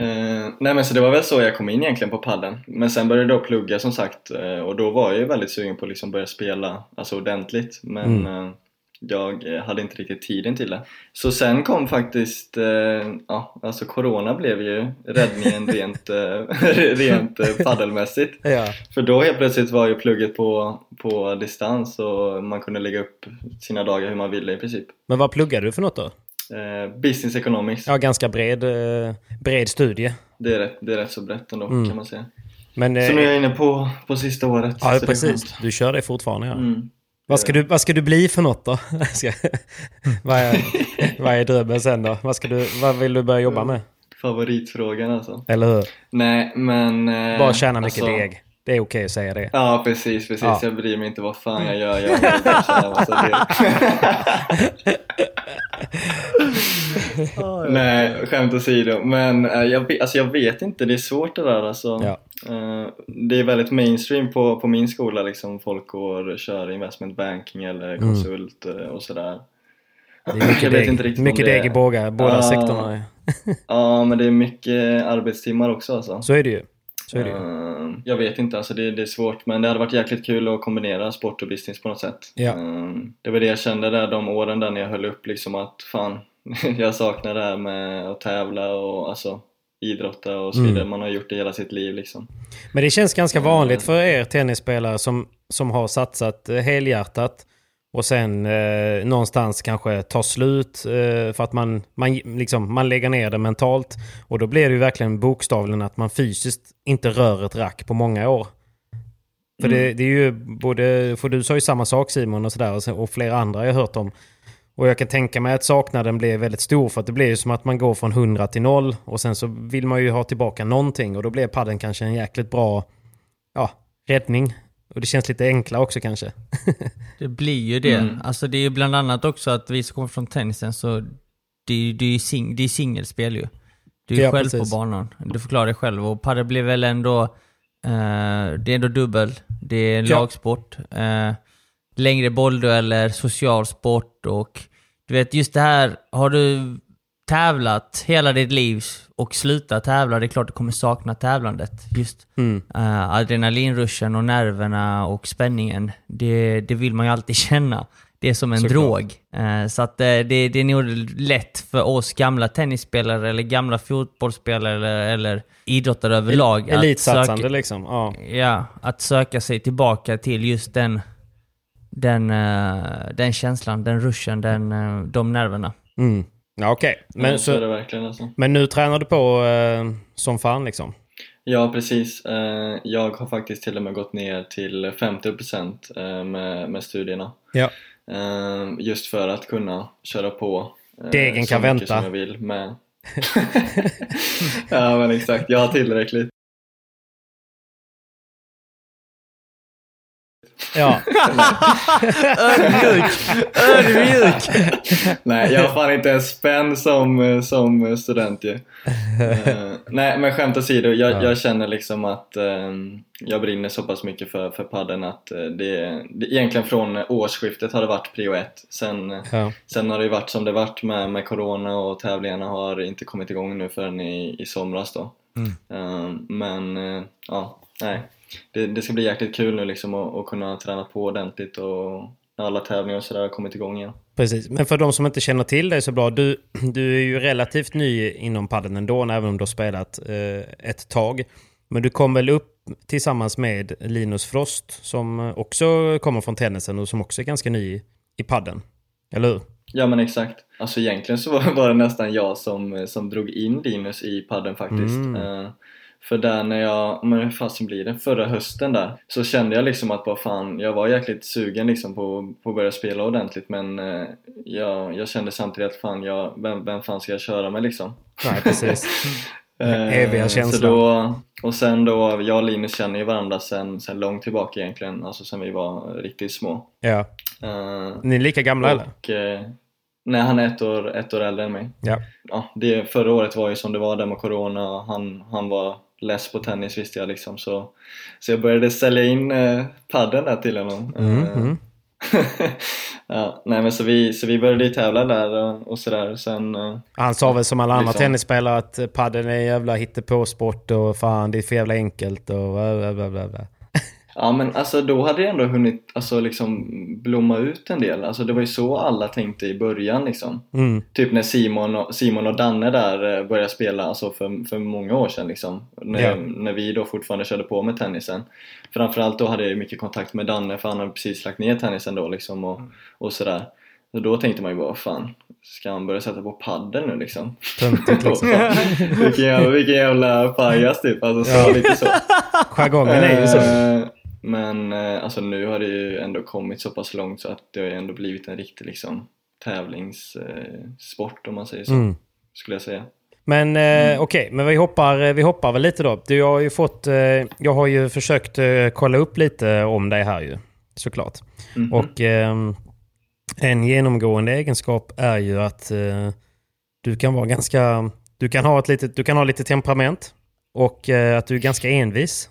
Eh, nej men så det var väl så jag kom in egentligen på padden. Men sen började jag då plugga som sagt eh, och då var jag ju väldigt sugen på att liksom börja spela alltså ordentligt. Men Mm. Jag eh, hade inte riktigt tiden till det. Så sen kom faktiskt, eh, ja alltså Corona blev ju räddningen (laughs) rent, eh, rent eh, paddelmässigt. (laughs) Ja. För då helt plötsligt var ju plugget på, på distans och man kunde lägga upp sina dagar hur man ville i princip. Men vad pluggar du för något då? Eh, business economics, Ja, ganska bred, eh, bred studie. det, är rätt, det är rätt så brett ändå Mm. kan man säga. Men, Så nu är jag inne på, på sista året. ja, precis. Du kör det fortfarande ja. Mm. Vad, ska du, vad ska du bli för något då? (laughs) Ska, vad, är, vad är drömmen sen då? Vad, ska du, vad vill du börja jobba med? Favoritfrågan alltså. Eller hur? Nej men... eh, Bara tjäna mycket alltså, deg. Det är okej att säga det. Ja precis, precis. Ja. Jag bryr mig inte vad fan jag gör. Jag deg. (laughs) Nej, skämt åsido. Men eh, jag, vet- alltså, jag vet inte, det är svårt det där alltså. Ja. Eh, det är väldigt mainstream på, på min skola liksom. Folk går och kör investment banking eller konsult eh, och sådär. Det är mycket Jag vet deg, inte riktigt om mycket det- deg i båda, båda Ja. sektorerna. Ja, men det är mycket arbetstimmar också alltså. Så är det ju. Så är det ju. Eh, Jag vet inte, alltså det, det är svårt men det hade varit jäkligt kul att kombinera sport och business på något sätt. Ja. Eh, Det var det jag kände där de åren där när jag höll upp liksom att fan, (laughs) jag saknar det här med att tävla och alltså idrotta och så vidare. Mm. Man har gjort det hela sitt liv liksom. Men det känns ganska vanligt för er tennisspelare som, som har satsat helhjärtat och sen eh, någonstans kanske tar slut eh, för att man, man, liksom, man lägger ner det mentalt. Och då blir det ju verkligen bokstavligen att man fysiskt inte rör ett rack på många år. För det, det är ju både, för du sa ju samma sak Simon och sådär och, flera andra jag hört om. Och jag kan tänka mig att saknaden blir väldigt stor för att det blir ju som att man går från 100 till 0 och sen så vill man ju ha tillbaka någonting och då blir padden kanske en jäkligt bra ja, räddning. Och det känns lite enklare också kanske. Det blir ju det. Mm. Alltså det är ju bland annat också att vi som kommer från tennisen så det är ju det är ju sing, det är singelspel ju. Du är Ja, själv precis. på banan. Du förklarar dig själv. Och padel blir väl ändå, eh, det är ändå dubbel. Det är en Ja. lagsport. Eh, längre bolldueller, social sport och du vet just det här, har du tävlat hela ditt liv och slutat tävla, det är klart du kommer sakna tävlandet. Just Mm. uh, adrenalinruschen och nerverna och spänningen, det, det vill man ju alltid (laughs) känna. Det är som en Såklart. drog. Eh, så att eh, det, det är nog lätt för oss gamla tennisspelare eller gamla fotbollsspelare eller, eller idrottare överlag att Elitsatsande söka, liksom. Ja. ja, att söka sig tillbaka till just den, den, eh, den känslan, den ruschen, den, eh, de nerverna. Mm. Ja, okej. Men, Men, så verkligen alltså. men nu tränar du på eh, som fan liksom? Ja precis, Eh, jag har faktiskt till och med gått ner till 50% eh, med, med studierna. Ja. Eh, Just för att kunna köra på eh, Degen kan vänta. som jag vill med. (laughs) ja men exakt, jag har tillräckligt. Ja. Ödmjuk! Ödmjuk! Nej, jag har fan inte en spänn som, som student ju. Eh, nej, men skämt åsido, jag, Ja. jag känner liksom att eh, jag brinner så pass mycket för, för padden att eh, det, det egentligen från årsskiftet har det varit prio ett. Sen, ja. sen har det ju varit som det varit med, med corona och tävlingarna har inte kommit igång nu förrän i, i somras då. Eh, men eh, ja, nej. Det, det ska bli jäkligt kul nu liksom att, kunna träna på ordentligt och alla tävlingar och sådär har kommit igång igen. Precis. Men för de som inte känner till dig så bra, du, du är ju relativt ny inom padden ändå, även om du har spelat eh, ett tag. Men du kom väl upp tillsammans med Linus Frost som också kommer från tennisen och som också är ganska ny i, padden. Eller hur? Ja men exakt. Alltså egentligen så var- var det nästan jag som, som drog in Linus i padden faktiskt. Mm. Eh, för där när jag, men hur fasen blir det? Förra hösten där så kände jag liksom att vad fan, jag var jäkligt sugen liksom på, på att börja spela ordentligt men eh, jag, jag kände samtidigt att fan, jag, vem, vem fan ska jag köra med liksom? Nej, precis. (laughs) Eh, Eviga Så känslan. då, och sen då, jag och Linus känner ju varandra sen, sen långt tillbaka egentligen, alltså sen vi var riktigt små. Ja. Eh, Ni är lika gamla eller? och, eh, nej, han är ett år, ett år äldre än mig. Ja. Ja, det, förra året var ju som det var där med Corona han, han var less på tennis visste jag liksom så, så jag började sälja in eh, padden där till honom. Mm, Eh, mm. (laughs) ja, nej men så vi, så vi började ju tävla där och, och sådär sen eh, Han sa väl som alla andra Liksom. tennisspelare att padden är en jävla hittepåsport och fan det är för jävla enkelt och bla bla bla bla. Ja men alltså då hade det ändå hunnit alltså, liksom blomma ut en del. Alltså det var ju så alla tänkte i början liksom. Mm. Typ när Simon och, Simon och Danne där eh, började spela alltså för, för många år sedan liksom. När, Ja. när vi då fortfarande körde på med tennisen. Framförallt då hade jag mycket kontakt med Danne för han hade precis lagt ner tennisen då liksom och, och sådär. Så då tänkte man ju bara, fan, ska han börja sätta på padel nu liksom? Töntigt liksom. (laughs) vilken, jävla, vilken jävla pajas typ, alltså så, Ja. lite så. Jargongen är ju så. Eh, Men eh, alltså nu har det ju ändå kommit så pass långt så att det har ju ändå blivit en riktig liksom tävlingssport om man säger så. Mm. Skulle jag säga. Men eh, okej, men vi hoppar, eh, vi hoppar väl lite då. Du har ju fått, eh, jag har ju försökt eh, kolla upp lite om dig här ju, såklart. Mhm. Och ehm, en genomgående egenskap är ju att eh, du kan vara ganska, du kan ha ett litet, du kan ha lite temperament och eh, att du är ganska envis.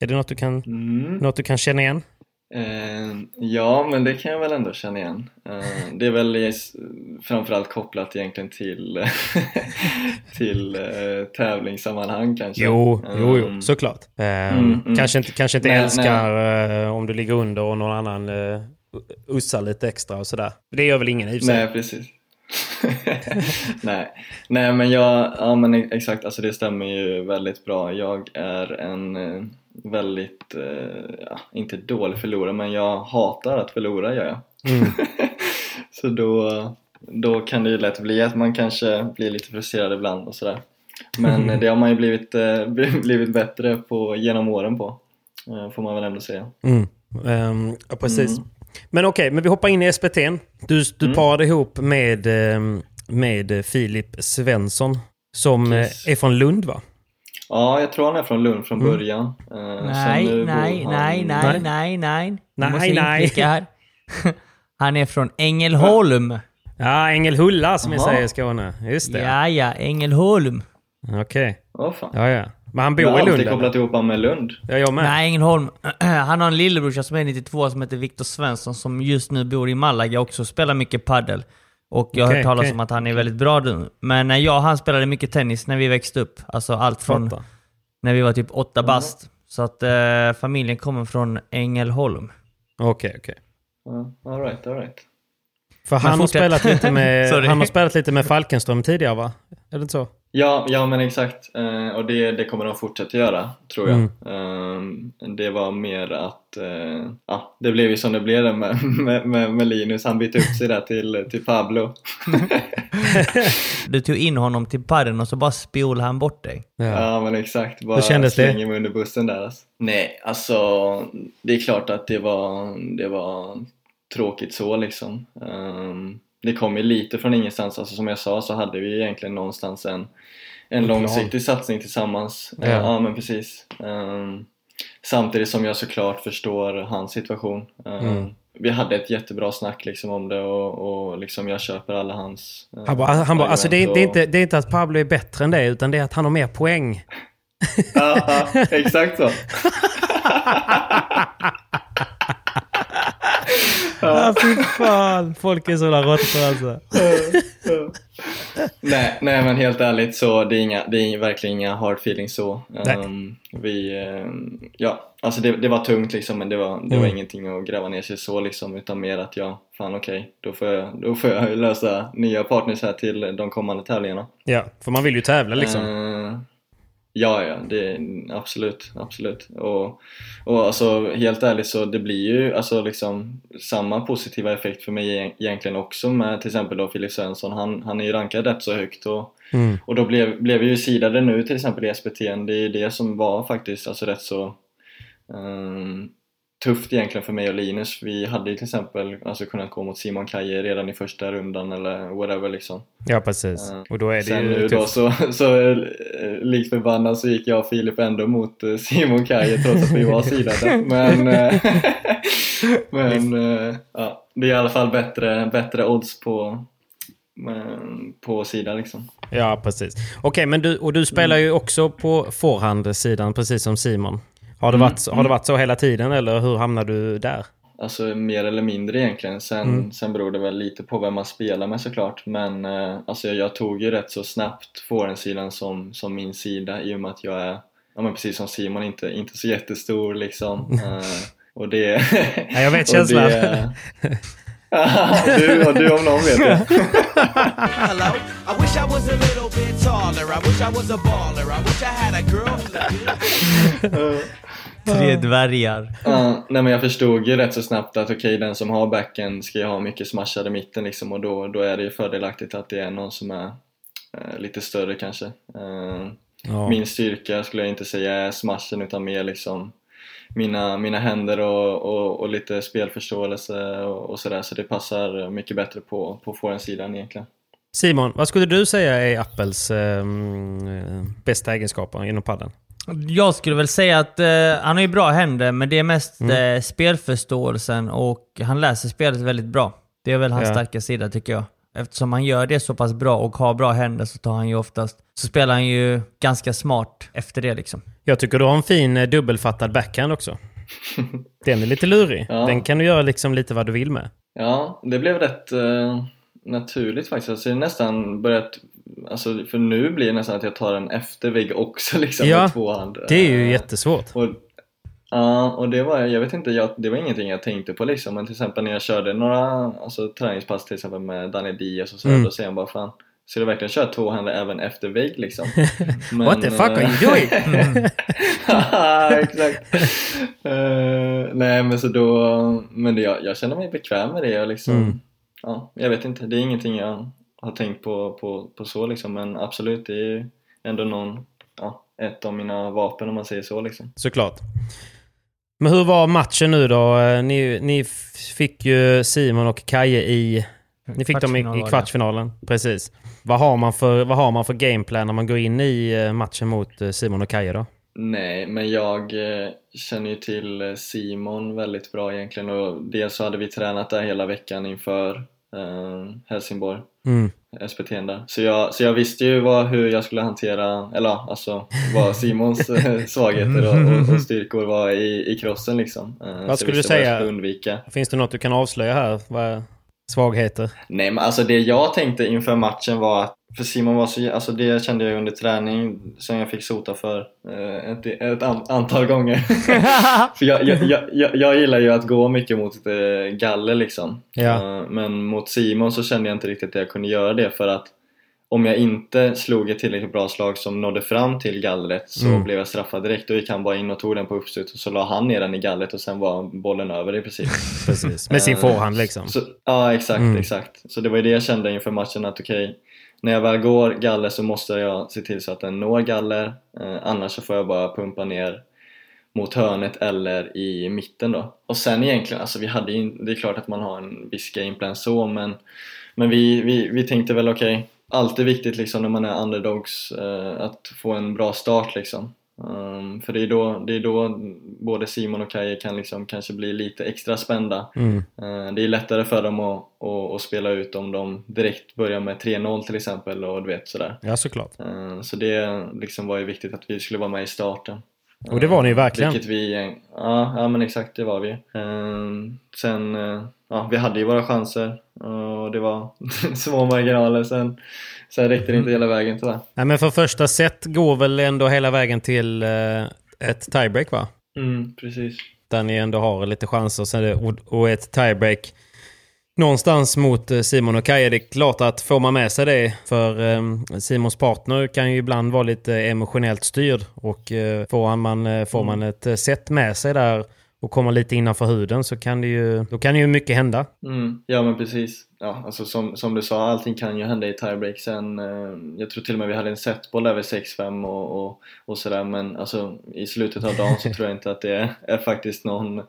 Är det något du kan, Mm. något du kan känna igen? Eh, ja, men det kan jag väl ändå känna igen. Eh, det är väl framförallt kopplat egentligen till, (laughs) till eh, tävlingssammanhang kanske. Jo, jo, jo, Mm. såklart. Mm, mm. Kanske inte, kanske inte Nej, älskar eh, om du ligger under och någon annan eh, ussar lite extra och sådär. Det gör väl ingen i? Nej, precis. (laughs) Nej. Nej, men jag, ja men exakt, alltså det stämmer ju väldigt bra. Jag är en väldigt, eh, ja, inte dålig förlorare, men jag hatar att förlora gör jag. Mm. (laughs) Så då, då kan det ju lätt bli att man kanske blir lite frustrerad ibland och sådär. Men (laughs) det har man ju blivit, eh, (laughs) blivit bättre på genom åren på, eh, får man väl ändå säga. Mm. Ehm, ja, precis. Mm. Men okej, men vi hoppar in i SPT. Du, du parade ihop med, med Filip Svensson som Yes. är från Lund va? Ja, jag tror han är från Lund från Mm. början. Eh, Nej, sen nu bor nej, han- nej, nej, Nej. nej, nej. Nej, Jag måste nej. här. (laughs) Han är från Ängelholm. Ja, Ängelhulla som vi säger i Skåne. Just det. Ja, ja, Ängelholm. Okej. Åh fan. Ja, ja. Men han bor jag har i Lund alltid eller? kopplat ihop honom med Lund. Ja, jag med. Nej, Ängelholm. (clears throat) Han har en lillebrorsa som är 92 som heter Viktor Svensson som just nu bor i Malaga också och spelar mycket paddel. Och jag har Okej, hört talas okej. om att han är väldigt bra nu. Men jag och han spelade mycket tennis när vi växte upp. Alltså allt från Fattar. när vi var typ åtta bast. Så att eh, familjen kommer från Ängelholm. Okej, okej. Ja, all right, all right. För han har, spelat lite med, (laughs) han har spelat lite med Falkenström tidigare va? Är det inte så? Ja, ja men exakt. Eh, och det, det kommer de fortsätta göra, tror jag. Mm. Eh, det var mer att, eh, ja, det blev ju som det blev med, (laughs) med, med, med Linus. Han bytte upp sig där till, till Pablo. (laughs) Du tog in honom till padden och så bara spolade han bort dig. Ja. Ja men exakt, bara Hur kändes det? slänger mig under bussen där alltså. Nej, alltså det är klart att det var, det var tråkigt så liksom. Ehm, det kom ju lite från ingenstans, alltså som jag sa så hade vi egentligen någonstans en, en långsiktig satsning tillsammans. Ja. Ja, men precis. Ehm, samtidigt som jag såklart förstår hans situation. Ehm, Mm. Vi hade ett jättebra snack liksom om det och, och liksom jag köper alla hans eh, Han bara, han bara alltså det är, det, är inte, det är inte att Pablo är bättre än det, utan det är att han har mer poäng. Ja, exakt så. (laughs) Ja, fy fan. Folk är sådana råttor alltså. (laughs) nej, nej men helt ärligt så det är, inga, det är verkligen inga hard feelings så. Ehm, vi, ehm, ja, alltså det, det var tungt liksom men det var, det var Mm. ingenting att gräva ner sig så liksom utan mer att jag, fan okej, då, får jag, då får jag (laughs) lösa nya partners här till de kommande tävlingarna. Ja, för man vill ju tävla liksom. Eh, ja, ja, det, absolut, absolut. Och, och alltså helt ärligt så det blir ju alltså liksom samma positiva effekt för mig egentligen också med till exempel då Filip Svensson. Han, han är ju rankad rätt så högt och, Mm. och då blev, blev vi ju sidade nu till exempel i SPT. Det är ju det som var faktiskt alltså rätt så ehm, tufft egentligen för mig och Linus. Vi hade ju till exempel alltså kunnat gå mot Simon Kaje redan i första rundan eller whatever liksom. Ja, precis. Eh, Och då är det Sen ju nu då tufft. så, (laughs) så eh, likt förbannat så gick jag och Filip ändå mot eh, Simon Kaje trots att vi var sidade. (laughs) Men, (laughs) men ja, det är i alla fall bättre, bättre odds på, på sidan liksom. Ja, precis. Okej, men du, och du spelar ju också på forehandsidan precis som Simon. Har det, Mm, varit, har det varit så hela tiden eller hur hamnade du där? Alltså mer eller mindre egentligen. Sen, Mm. sen beror det väl lite på vem man spelar med såklart. Men eh, alltså jag tog ju rätt så snabbt forehandsidan som, som min sida i och med att jag är ja men precis som Simon, inte, inte så jättestor liksom. (laughs) Eh, och det... (laughs) Ja, jag vet och känslan. (laughs) det- du, och du om någon vet det. Tre dvärgar. Ja, nej men jag förstod ju rätt så snabbt att okej, den som har backen ska ju ha mycket smashade mitten liksom och då, då är det ju fördelaktigt att det är någon som är eh, lite större kanske. Eh, Ja. Min styrka skulle jag inte säga är smashen utan mer liksom mina, mina händer och, och, och lite spelförståelse och, och sådär så det passar mycket bättre på, på forehandsidan egentligen. Simon, vad skulle du säga är Apples eh, bästa egenskaper inom padden? Jag skulle väl säga att eh, han har ju bra händer, men det är mest Mm. eh, spelförståelsen och han läser spelet väldigt bra. Det är väl hans Ja. starka sida tycker jag. Eftersom han gör det så pass bra och har bra händer så tar han ju oftast... Så spelar han ju ganska smart efter det liksom. Jag tycker du har en fin eh, dubbelfattad backhand också. (laughs) Den är lite lurig. Ja. Den kan du göra liksom lite vad du vill med. Ja, det blev rätt eh, naturligt faktiskt. Alltså, det är nästan börjat, alltså, för nu blir det nästan att jag tar en efter vägg också liksom Ja, med två hand. Det är ju jättesvårt. Och, ja, och det var, jag vet inte, jag, det var ingenting jag tänkte på liksom. Men till exempel när jag körde några alltså, träningspass till exempel med Daniel Diaz och så, Mm. då säger han bara fan, ska du verkligen köra två händer även efter vägg liksom? Men, (laughs) What the fuck are you eh, doing? (laughs) Exakt. Eh, nej men så då, men det, jag, jag känner mig bekväm med det och liksom, Mm. ja, jag vet inte, det är ingenting jag har tänkt på, på, på så liksom, men absolut det är ju ändå någon, ja, ett av mina vapen om man säger så liksom. Såklart. Men hur var matchen nu då? Eh, Ni, ni fick ju Simon och Kaje i... Ni fick dem i, i kvartsfinalen. Precis. Vad har, man för, vad har man för gameplan när man går in i eh, matchen mot eh, Simon och Kaje då? Nej, men jag känner ju till Simon väldigt bra egentligen och dels så hade vi tränat där hela veckan inför Helsingborg. Mm. SPT där. Så jag, så jag visste ju vad, hur jag skulle hantera, eller alltså vad Simons eh, (laughs) svagheter och, och, och styrkor var i, i crossen liksom. Eh, så jag skulle du vad säga? undvika. Finns det något du kan avslöja här? Vad, svagheter? Nej men alltså det jag tänkte inför matchen var att för Simon var så, alltså det kände jag under träning som jag fick sota för eh, ett, ett an, antal gånger. (laughs) för jag, jag, jag, jag, gillar ju att gå mycket mot eh, galler liksom. Ja. Eh, men mot Simon så kände jag inte riktigt att jag kunde göra det för att om jag inte slog ett tillräckligt bra slag som nådde fram till gallret så Mm. blev jag straffad direkt och gick han bara in och tog den på uppstuds och så la han ner den i gallret och sen var bollen över i princip. Precis. Med sin Eh, forehand liksom. Så, ja, exakt, Mm. exakt. Så det var ju det jag kände inför matchen att okej, när jag väl går galler så måste jag se till så att den når galler. Eh, annars så får jag bara pumpa ner mot hörnet eller i mitten då. Och sen egentligen, alltså vi hade ju, det är klart att man har en viss gameplan så men, men vi, vi, vi tänkte väl okej, alltid viktigt liksom när man är underdogs eh, att få en bra start liksom. Um, för det är, då, det är då både Simon och Kaje kan liksom kanske bli lite extra spända. Mm. Eh, Det är lättare för dem att, att, att spela ut om de direkt börjar med 3-0 till exempel och du vet sådär. Ja, såklart. Eh, Så det liksom var ju viktigt att vi skulle vara med i starten. Och det var ni verkligen. Vilket vi, ja, ja men exakt det var vi. Sen, eh, ja vi hade ju våra chanser och det var (laughs) små marginaler sen. Sen räckte det inte hela vägen tyvärr. Nej, men för första set går väl ändå hela vägen till eh, ett tiebreak va? Mm, precis. Där ni ändå har lite chanser. Och- ett tiebreak någonstans mot eh, Simon och Kaja. Det är klart att får man med sig det, för eh, Simons partner kan ju ibland vara lite emotionellt styrd. Och får, man, får man ett set med sig där och kommer lite innanför huden så kan det ju, då kan ju mycket hända. Mm, ja men precis. Ja, alltså som, som du sa, allting kan ju hända i tiebreak sen. Eh, jag tror till och med vi hade en setboll över 6-5 och, och, och sådär men alltså i slutet av dagen så (laughs) tror jag inte att det är, är faktiskt någon,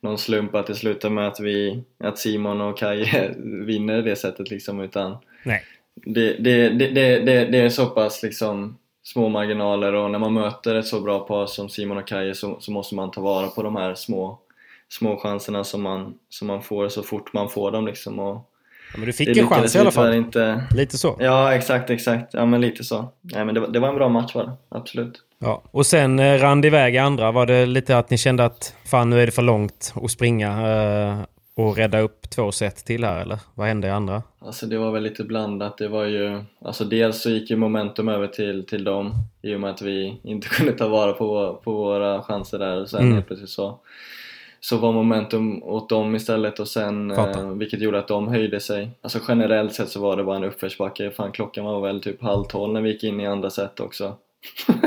någon slump att det slutar med att vi, att Simon och Kaj (laughs) vinner det sättet liksom utan Nej. det, det, det, det, det, det är så pass liksom små marginaler och när man möter ett så bra par som Simon och Kaje så, så måste man ta vara på de här små, små chanserna som man, som man får så fort man får dem liksom och Ja, men du fick en chans i alla fall. inte Lite så. Ja exakt, exakt, ja men lite så Nej men det, var- det var en bra match var det, absolut Ja. Och sen eh, rann det iväg i andra. Var det lite att ni kände att fan nu är det för långt att springa? Eh, och rädda upp två set till här eller? Vad hände i andra? Alltså det var väl lite blandat. Det var ju, alltså dels så gick ju momentum över till, till dem i och med att vi inte (laughs) kunde ta vara på, på våra chanser där och sen Mm. helt plötsligt så, så var momentum åt dem istället och sen eh, vilket gjorde att de höjde sig. Alltså generellt sett så var det bara en uppförsbacke. Fan klockan var väl typ halv tolv när vi gick in i andra set också. (laughs)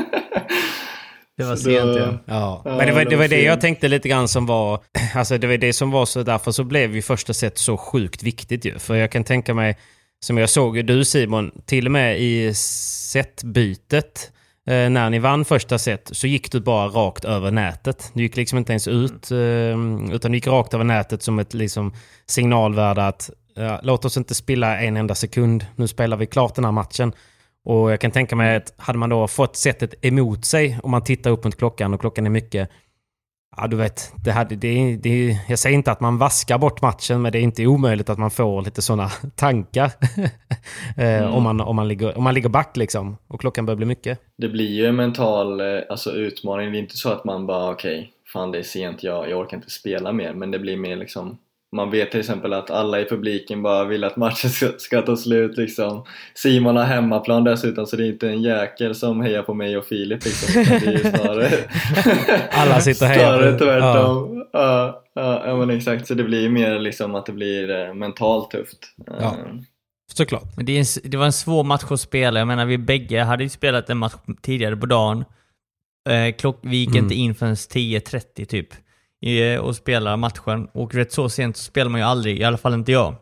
Det var Så sent då- ja. Ja, men det var det var det jag tänkte lite grann som var... (clears throat) Alltså det var det som var så därför så blev ju första set så sjukt viktigt ju. För jag kan tänka mig, som jag såg du Simon, till och med i setbytet eh, när ni vann första set så gick du bara rakt över nätet. Du gick liksom inte ens ut, eh, utan du gick rakt över nätet som ett liksom, signalvärde att ja, låt oss inte spilla en enda sekund. Nu spelar vi klart den här matchen. Och jag kan tänka mig att hade man då fått sättet emot sig om man tittar upp mot klockan och klockan är mycket. Ja, du vet, det hade, det, det, jag säger inte att man vaskar bort matchen, men det är inte omöjligt att man får lite sådana (laughs) tankar. (laughs) eh, om, man, om, man ligger, om man ligger back liksom och klockan börjar bli mycket. Det blir ju en mental eh, alltså, utmaning. Det är inte så att man bara okej, fan det är sent, jag, jag orkar inte spela mer. Men det blir mer liksom man vet till exempel att alla i publiken bara vill att matchen ska, ska ta slut liksom. Simon har hemmaplan dessutom så det är inte en jäkel som hejar på mig och Filip liksom. Det är ju snarare... (laughs) Alla sitter och hejar Snarare tvärtom. Ja. Ja, ja, men exakt. Så det blir mer liksom att det blir eh, mentalt tufft. Ja. Eh, Såklart. Men det, är en, det var en svår match att spela. Jag menar, vi bägge hade ju spelat en match tidigare på dagen. Eh, klock, vi gick Mm. inte in förrän 10.30 typ. Eh, och spelade matchen. Och rätt så sent så spelar man ju aldrig, i alla fall inte jag.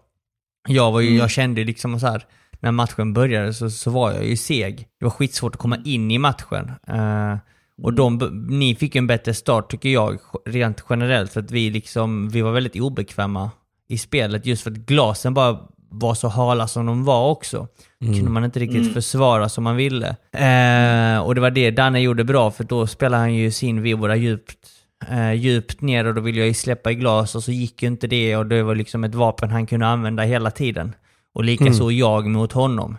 Jag, var ju, Mm. jag kände liksom så här när matchen började så, så var jag ju seg. Det var skitsvårt att komma in i matchen. Eh, och de, ni fick en bättre start tycker jag, rent generellt. För att vi liksom, vi var väldigt obekväma i spelet just för att glasen bara var så hala som de var också. kunde man inte riktigt försvara som man ville. Eh, och det var det Danne gjorde bra, för då spelade han ju sin vibora djupt, eh, djupt ner och då ville jag ju släppa i glas och så gick ju inte det och det var liksom ett vapen han kunde använda hela tiden. Och likaså jag mot honom.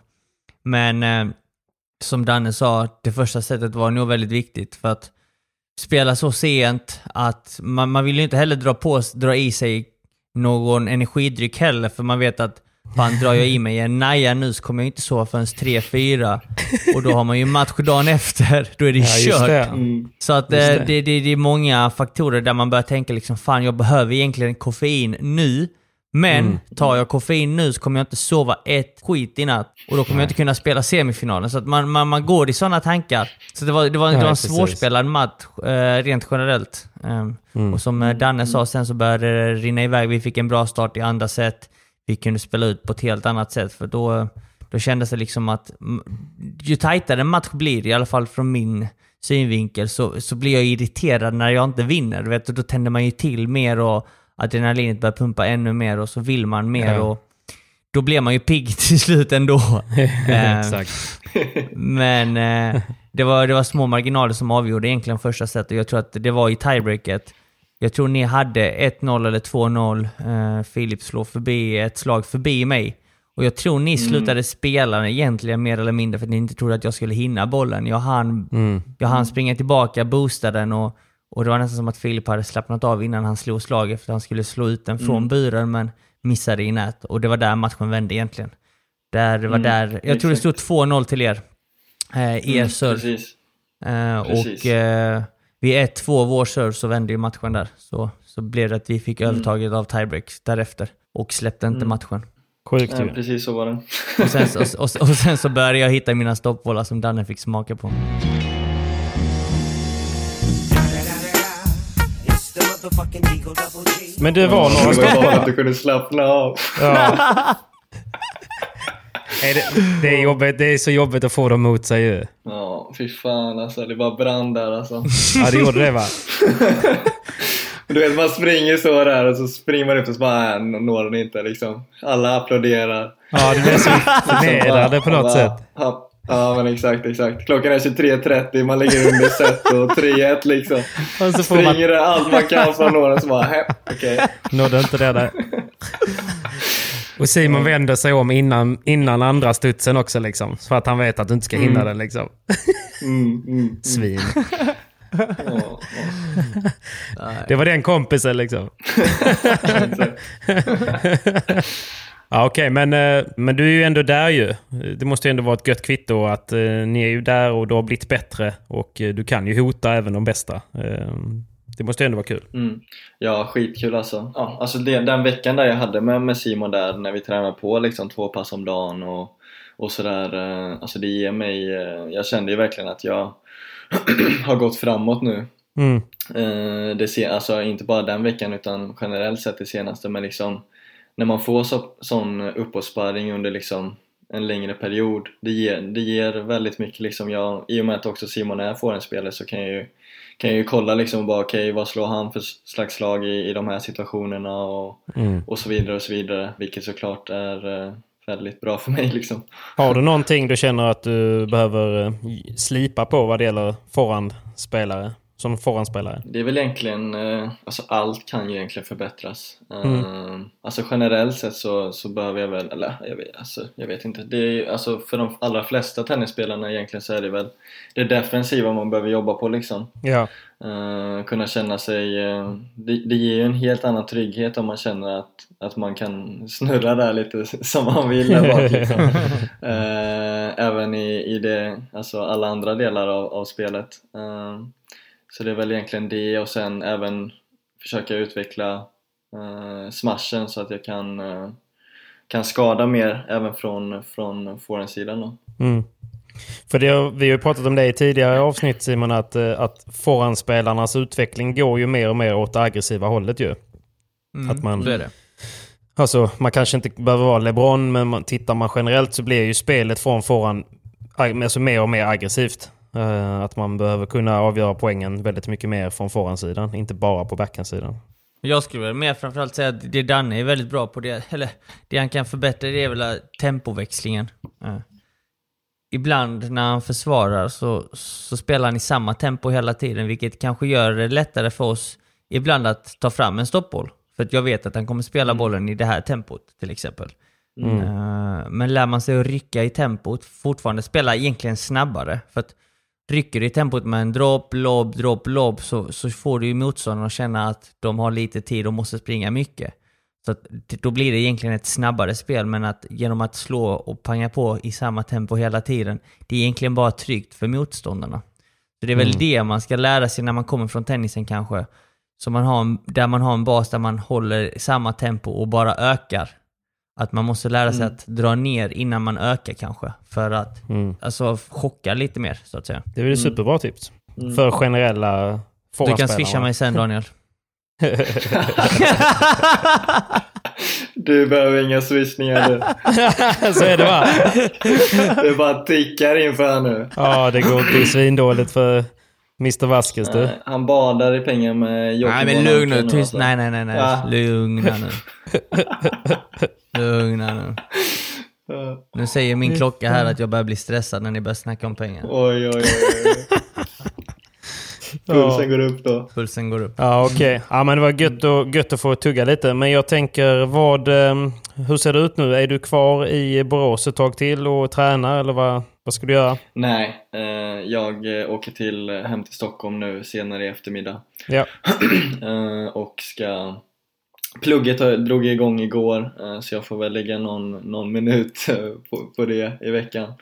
Men eh, som Danne sa, det första sättet var nog väldigt viktigt för att spela så sent att man, man vill ju inte heller dra, på, dra i sig någon energidryck heller för man vet att fan drar jag i mig en naja nu så kommer jag inte sova förrän 3-4 och då har man ju match dagen efter, då är det Ja, kört. det. mm. Så att eh, det. det, det, det är många faktorer där man börjar tänka liksom fan jag behöver egentligen koffein nu. Men Mm. tar jag koffein nu så kommer jag inte sova ett skit i natt. Och då kommer jag inte kunna spela semifinalen. Så att man, man, man går i sådana tankar. Så det var, det var, det Ja, var en precis. svårspelad match eh, rent generellt. Ehm, Mm. Och som eh, Danne sa, sen så började det rinna iväg. Vi fick en bra start i andra set. Vi kunde spela ut på ett helt annat sätt. För då, då kändes det liksom att ju tajtare en match blir, i alla fall från min synvinkel, så, så blir jag irriterad när jag inte vinner. Vet, du. då tänder man ju till mer och adrenalinet börjar pumpa ännu mer och så vill man mer. Ja. och Då blir man ju pigg (laughs) till slut ändå. (laughs) Ehm, Exakt. men eh, det, var, det var små marginaler som avgjorde egentligen första set och jag tror att det var i tiebreaket. Jag tror ni hade 1-0 eller 2-0. Eh, Filip slår förbi ett slag förbi mig. Och jag tror ni slutade spela egentligen mer eller mindre för att ni inte trodde att jag skulle hinna bollen. Jag hann, Mm. jag hann springa tillbaka, boosta den och, och det var nästan som att Filip hade slappnat av innan han slog slaget för att han skulle slå ut den från buren men missade i nät. Och det var där matchen vände egentligen. Där, det var Mm, där, jag tror det stod 2-0 till er. Eh, er Mm. Precis. Eh, och eh, vid 1-2 vår serve så vände ju matchen där. Så, så blev det att vi fick övertaget av tiebreak därefter. Och släppte inte matchen. Sjukt Ja, precis så var det. Och sen, så- och, och, och sen så började jag hitta mina stoppbollar som Danne fick smaka på. Men det var några (laughs) Det var att du kunde slappna av. Ja. (laughs) Är det, det, är jobbigt, det är så jobbigt att få dem mot sig ju. Ja, fy fan alltså. Det bara brann där alltså. Ja, det gjorde det va? (laughs) Du vet, man springer så där och så springer man upp och så bara, äh, når den inte liksom. Alla applåderar. Ja, det blev så (laughs) förnedrade på något Bara, sätt. Ja, ja, men exakt, exakt. Klockan är 23.30, man ligger under set och 3-1 liksom. Och så man, Springer det allt man kan för att nå den så bara, "Hä, okej. nådde inte det där. (laughs) Och Simon vänder sig om innan, innan andra studsen också liksom. För att han vet att du inte ska hinna den liksom. Mm, mm. Svin. Ja, (laughs) Det var den kompisen liksom. (laughs) ja, Okej, men, eh, men du är ju ändå där ju. Det måste ju ändå vara ett gött kvitto att eh, ni är ju där och du har blivit bättre och eh, du kan ju hota även de bästa. Det måste ju ändå vara kul. Mm. Ja, skitkul alltså. Ja, alltså det, den veckan där jag hade med, med Simon där när vi tränade på liksom två pass om dagen och, och sådär. eh, Alltså det ger mig, eh, jag kände ju verkligen att jag (clears throat) har gått framåt nu. Mm. Eh, Det ser, alltså inte bara den veckan utan generellt sett det senaste men liksom när man får så, sån uppåtsparring under liksom en längre period det ger, det ger väldigt mycket liksom jag, i och med att också Simon är forehandspelare så kan jag ju kan jag ju kolla liksom bara okej vad slår han för slags slag i, i de här situationerna och, Mm. och så vidare och så vidare vilket såklart är eh, väldigt bra för mig liksom Har du någonting du känner att du behöver eh, slipa på vad det gäller forehandspelare? Som forehandspelare? Det är väl egentligen, eh, alltså allt kan ju egentligen förbättras. Eh, Mm. Alltså generellt sett så, så behöver jag väl, eller jag vet, alltså, jag vet inte. Det är, alltså för de allra flesta tennisspelarna egentligen så är det väl det defensiva man behöver jobba på liksom. Ja. Eh, kunna känna sig, eh, det, det ger ju en helt annan trygghet om man känner att, att man kan snurra där lite (laughs) som man vill där bak liksom. (laughs) Eh, även i, i det, alltså alla andra delar av, av spelet. Så det är väl egentligen det och sen även försöka utveckla eh, smashen så att jag kan, eh, kan skada mer även från, från forehandsidan då. Mm. För det, vi har ju pratat om det i tidigare avsnitt Simon, att, eh, att forehandspelarnas utveckling går ju mer och mer åt det aggressiva hållet ju. Mm, Att man- så är det. Alltså, man kanske inte behöver vara LeBron, men man, tittar man generellt så blir ju spelet från forehand alltså mer och mer aggressivt. Eh, att man behöver kunna avgöra poängen väldigt mycket mer från forehandsidan, inte bara på backhandsidan. Jag skulle väl mer framförallt säga att det Danne är väldigt bra på, det, eller det han kan förbättra det är väl tempoväxlingen. Eh. Ibland när han försvarar så, så spelar han i samma tempo hela tiden, vilket kanske gör det lättare för oss ibland att ta fram en stoppboll. För att jag vet att han kommer spela bollen i det här tempot till exempel. Eh, Men lär man sig att rycka i tempot, fortfarande spela egentligen snabbare. För att rycker du i tempot med en dropp, lobb, dropp, lobb så, så får du ju motståndarna att känna att de har lite tid och måste springa mycket. Så att, då blir det egentligen ett snabbare spel, men att genom att slå och panga på i samma tempo hela tiden, det är egentligen bara tryggt för motståndarna. Så det är väl det man ska lära sig när man kommer från tennisen kanske. Så man har en, där man har en bas där man håller samma tempo och bara ökar. Att man måste lära sig att dra ner innan man ökar kanske. För att Mm. alltså, chocka lite mer, så att säga. Det är väl ett superbra tips. För generella Du kan swisha mig sen Daniel. (laughs) Du behöver inga swishningar du. (laughs) så är det va? (laughs) Det bara tickar in för här nu. Ja, det går inte svindåligt för Mr Vasquez du. Han badar i pengar med Jockibon. Nej men lugn nu, tyst. Nej nej nej nej. Va? Lugna nu. Lugna nu. Nu säger min klocka här att jag börjar bli stressad när ni börjar snacka om pengar. Oj, oj, oj. oj. Pulsen går upp då. Pulsen går upp. Ja, okej. Ja, men det var gött, och, gött att få tugga lite. Men jag tänker, vad, ehm, hur ser det ut nu? Är du kvar i Borås ett tag till och tränar eller vad, vad ska du göra? Nej, eh, jag eh, åker till, hem till Stockholm nu senare i eftermiddag. Ja. (clears throat) Eh, och ska... Plugget drog igång igår eh, så jag får väl lägga någon, någon minut eh, på, på det i veckan.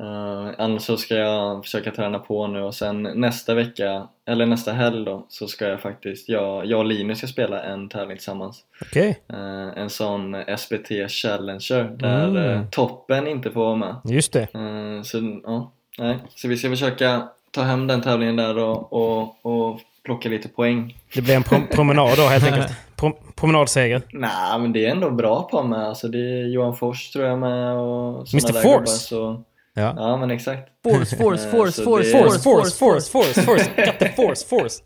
Eh, annars så ska jag försöka träna på nu och sen nästa vecka, eller nästa helg då, så ska jag faktiskt, jag, jag och Linus ska spela en tävling tillsammans. Okej, Eh, en sån SBT Challenger där Mm. toppen inte får vara med. just det. Så, ja, nej. så vi ska försöka ta hem den tävlingen där och, och, och plocka lite poäng. Det blir en prom promenad då helt enkelt. (laughs) Prom promenadseger. Nej, men det är ändå bra på med. Alltså, det är Johan Fors tror jag med och såna Mr. där Force? gubbar, Så, Ja. ja, men exakt. Force, force, force, force, Force, force, force, force, force. Got the force, force.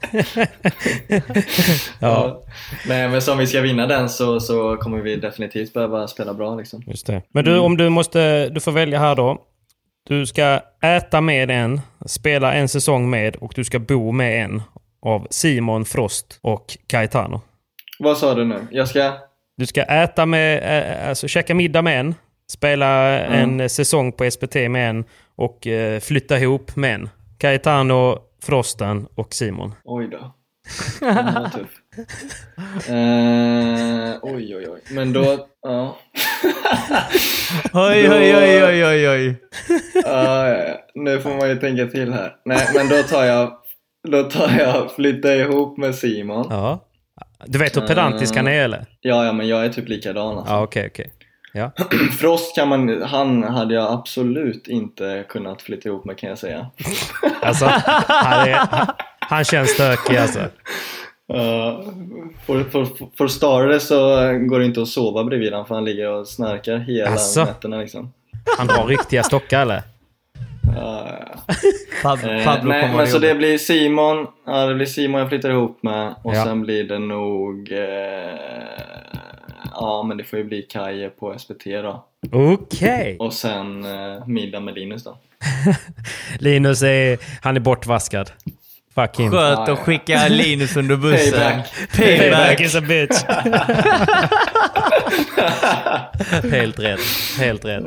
ja, Nej, men som vi ska vinna den så, så kommer vi definitivt behöva spela bra liksom. just det. Men du, om du måste, du får välja här då. Du ska äta med en, spela en säsong med och du ska bo med en av Simon Frost och Caetano. Vad sa du nu? Jag ska... Du ska äta med, alltså käka middag med en, spela en säsong på SPT med en och eh, flytta ihop med en. Caetano Frosten och Simon. Oj då. Den var tuff. (laughs) Eh, oj, oj, oj. Men då, ja. (laughs) Oj, oj, oj, oj, oj, oj. Ja, ja. Nu får man ju tänka till här. Nej, men då tar jag, då tar jag flytta ihop med Simon. Ja. Du vet hur pedantisk han är eller? Ja, ja, men jag är typ likadan alltså. Ja, okej, okej. Ja. (clears throat) Frost kan man, han hade jag absolut inte kunnat flytta ihop med kan jag säga. (laughs) Alltså, han, är, han, han känns stökig alltså. Uh, för, för, för starare så går det inte att sova bredvid honom för han ligger och snarkar hela Asså? nätterna liksom. Han har riktiga stockar eller? (laughs) Pablo, Eh, Pablo nej, men så det blir Simon, ja det blir Simon jag flyttar ihop med och Ja. sen blir det nog eh, Ja men det får ju bli Kaje på SPT då Okej. och sen eh, middag med Linus då (laughs) Linus är, han är bortvaskad. Fuck him. Skönt att skicka Linus under bussen. Payback. Payback Payback. is a bitch. (laughs) Helt rätt. Helt rätt.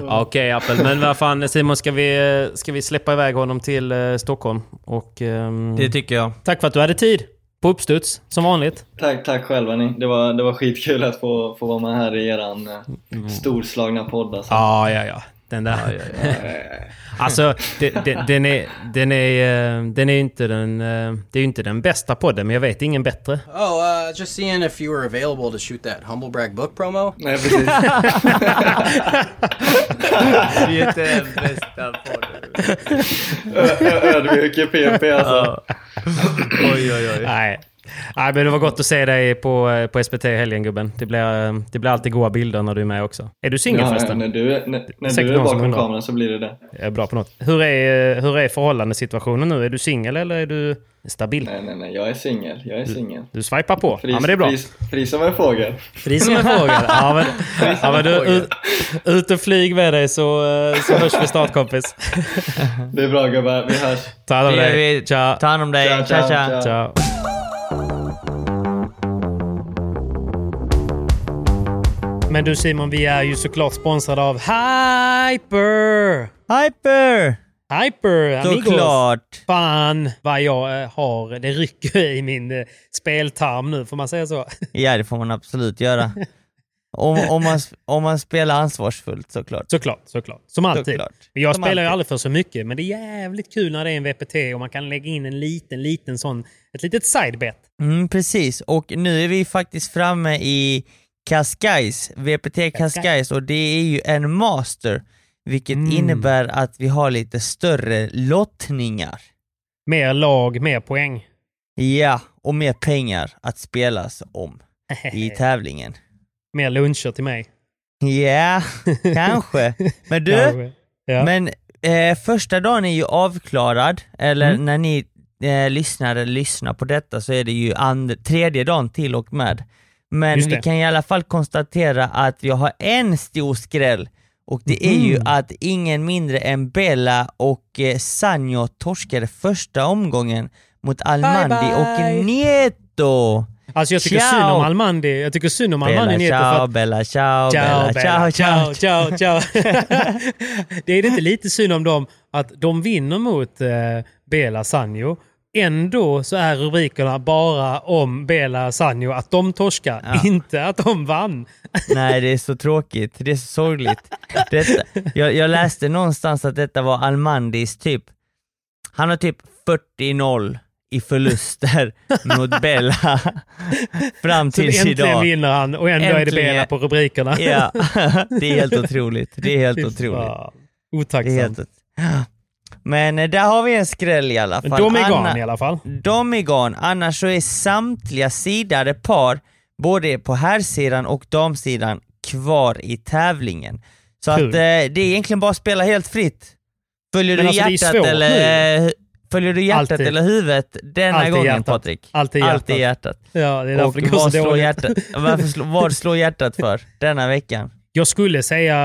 Okej Apple, men vad fan Simon, ska vi, ska vi släppa iväg honom till eh, Stockholm? Och, ehm, Det tycker jag. Tack för att du hade tid. På uppstuds, som vanligt. Tack, tack själva ni, det var, det var skitkul att få, få vara med här i eran eh, storslagna podd alltså. Ja, ja, ja. Den där. (laughs) Alltså, det, det, den är, den är, eh, den är ju inte den, eh, det är ju inte den bästa podden, men jag vet ingen bättre. Oh, uh, just seeing if you were available to shoot that Humble Brag book promo. Nej precis. (laughs) Det är inte den bästa podden. Ö- ö- Ödmjuk i PP alltså. (clears throat) Oj, oj, oj. Nej. Nej, men det var gott att se dig på, eh, på SPT i helgen gubben. Det blir, eh, det blir alltid goda bilder när du är med också. Är du singel Ja, förresten? när du, är- när, när du är bakom kameran så blir det det. Jag är bra på något. Hur är, eh, hur är förhållandesituationen nu? Är du singel eller är du stabil? Nej nej nej, jag är singel. Jag är singel. Du swipar på. Fri, ja, men det är bra. Fri, fri som en fågel. Fri som en fågel. Ja, men, (laughs) ja, men du, ut, ut och flyg med dig så, så hörs vi snart kompis. Det är bra gubbar, vi hörs. Ta hand om dig. Ta hand om dig. Ciao, ciao, ciao. Ciao. Men du Simon, vi är ju såklart sponsrade av Hyper! Hyper! Hyper, amigos! Såklart! Fan vad jag eh, har, det rycker i min eh, speltarm nu, får man säga så? (laughs) Ja, det får man absolut göra. Om, om, man, om man spelar ansvarsfullt såklart. Såklart, såklart. Som alltid. Såklart. Men Jag Som spelar ju alltid. aldrig för så mycket, men det är jävligt kul när det är en VPT och man kan lägga in en liten, liten sån, ett litet sidebet. Mm, precis, och nu är vi faktiskt framme i Cascais, VPT Cascais och det är ju en master, vilket Mm. innebär att vi har lite större lottningar. Mer lag, mer poäng. Ja, och mer pengar att spelas om (laughs) i tävlingen. mer luncher till mig. Ja, (laughs) kanske. Men du, Kanske. Ja. men eh, första dagen är ju avklarad, eller Mm. när ni eh, lyssnare lyssnar på detta så är det ju and- tredje dagen till och med. Men Just vi det. kan i alla fall konstatera att vi har en stor skräll och det är ju Mhm. att ingen mindre än Bella och eh, Sanjo torskade första omgången mot Almandi bye. och Nieto. Alltså jag tycker Ciao. synd om Almandi. Jag tycker synd om Almandi Bella Nieto för ciao, att Bella ciao, Ciao, Bella ciao, ciao. ciao, ciao. (laughs) det är det inte lite synd om dem att de vinner mot eh, Bela Sanjo. Ändå så är rubrikerna bara om Bela Sanjo, att de torskar, Ja. inte att de vann. Nej, det är så tråkigt. Det är så sorgligt. Detta, jag, jag läste någonstans att detta var Almandis typ, han har typ 40-0 i förluster (laughs) mot Bella fram Så tills äntligen idag. vinner han och ändå är det Äntligen. Bela på rubrikerna. Ja, (laughs) det är helt otroligt. Det är helt otroligt. Otacksamt. Men eh, där har vi en skräll i alla fall. De är igång Anna- i alla fall. De är igång, annars så är samtliga sidade par, både på herrsidan och damsidan, kvar i tävlingen. Så Kul. att eh, det är egentligen bara att spela helt fritt. Följer Men du alltså, hjärtat eller eh, Följer du hjärtat Alltid. eller huvudet denna Alltid gången hjärtat. Patrik? Alltid Alltid hjärtat. hjärtat. Ja, det är Och därför det går vad så slår, hjärtat, varför slår, vad slår hjärtat för denna veckan? Jag skulle säga...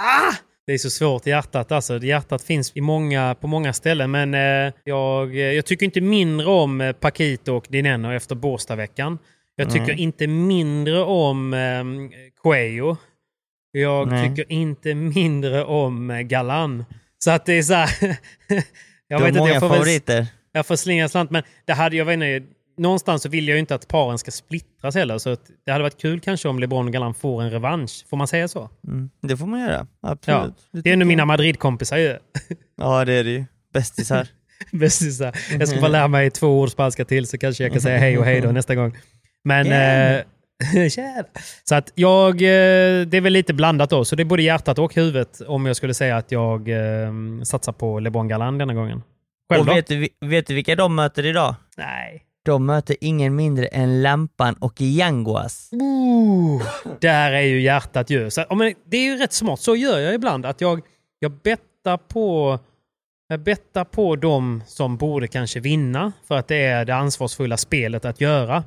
Ah! Det är så svårt, hjärtat. Alltså, hjärtat finns i många, på många ställen, men eh, jag, jag tycker inte mindre om eh, Paquito och Dineno efter Båstadveckan. Jag tycker Nej. inte mindre om eh, Cuello. Jag Nej. tycker inte mindre om Galan. Så att det är så här... (laughs) jag Du har vet inte, många jag får väl, favoriter. jag får slinga slant. Men det hade, jag vet inte, någonstans så vill jag ju inte att paren ska splittras heller. Så det hade varit kul kanske om LeBron och Galan får en revansch. Får man säga så? Mm, det får man göra, Ja. absolut. Det är ändå mina Madrid-kompisar ju. (laughs) Ja, det är det ju. Bästisar. (laughs) Bästisar. Jag ska bara lära mig två ord spanska till så kanske jag kan säga hej och hej då nästa gång. Men... Eh, (laughs) Tjena. så att jag... Eh, det är väl lite blandat då. Så det är både hjärtat och huvudet om jag skulle säga att jag eh, satsar på LeBron Galan denna gången. Själv Och vet du, vet du vilka de möter idag? Nej. De möter ingen mindre än Lampan och Yanguas. Där är ju hjärtat ju. Så, men det är ju rätt smart. Så gör jag ibland. Att jag, jag bettar på... Jag bettar på de som borde kanske vinna för att det är det ansvarsfulla spelet att göra.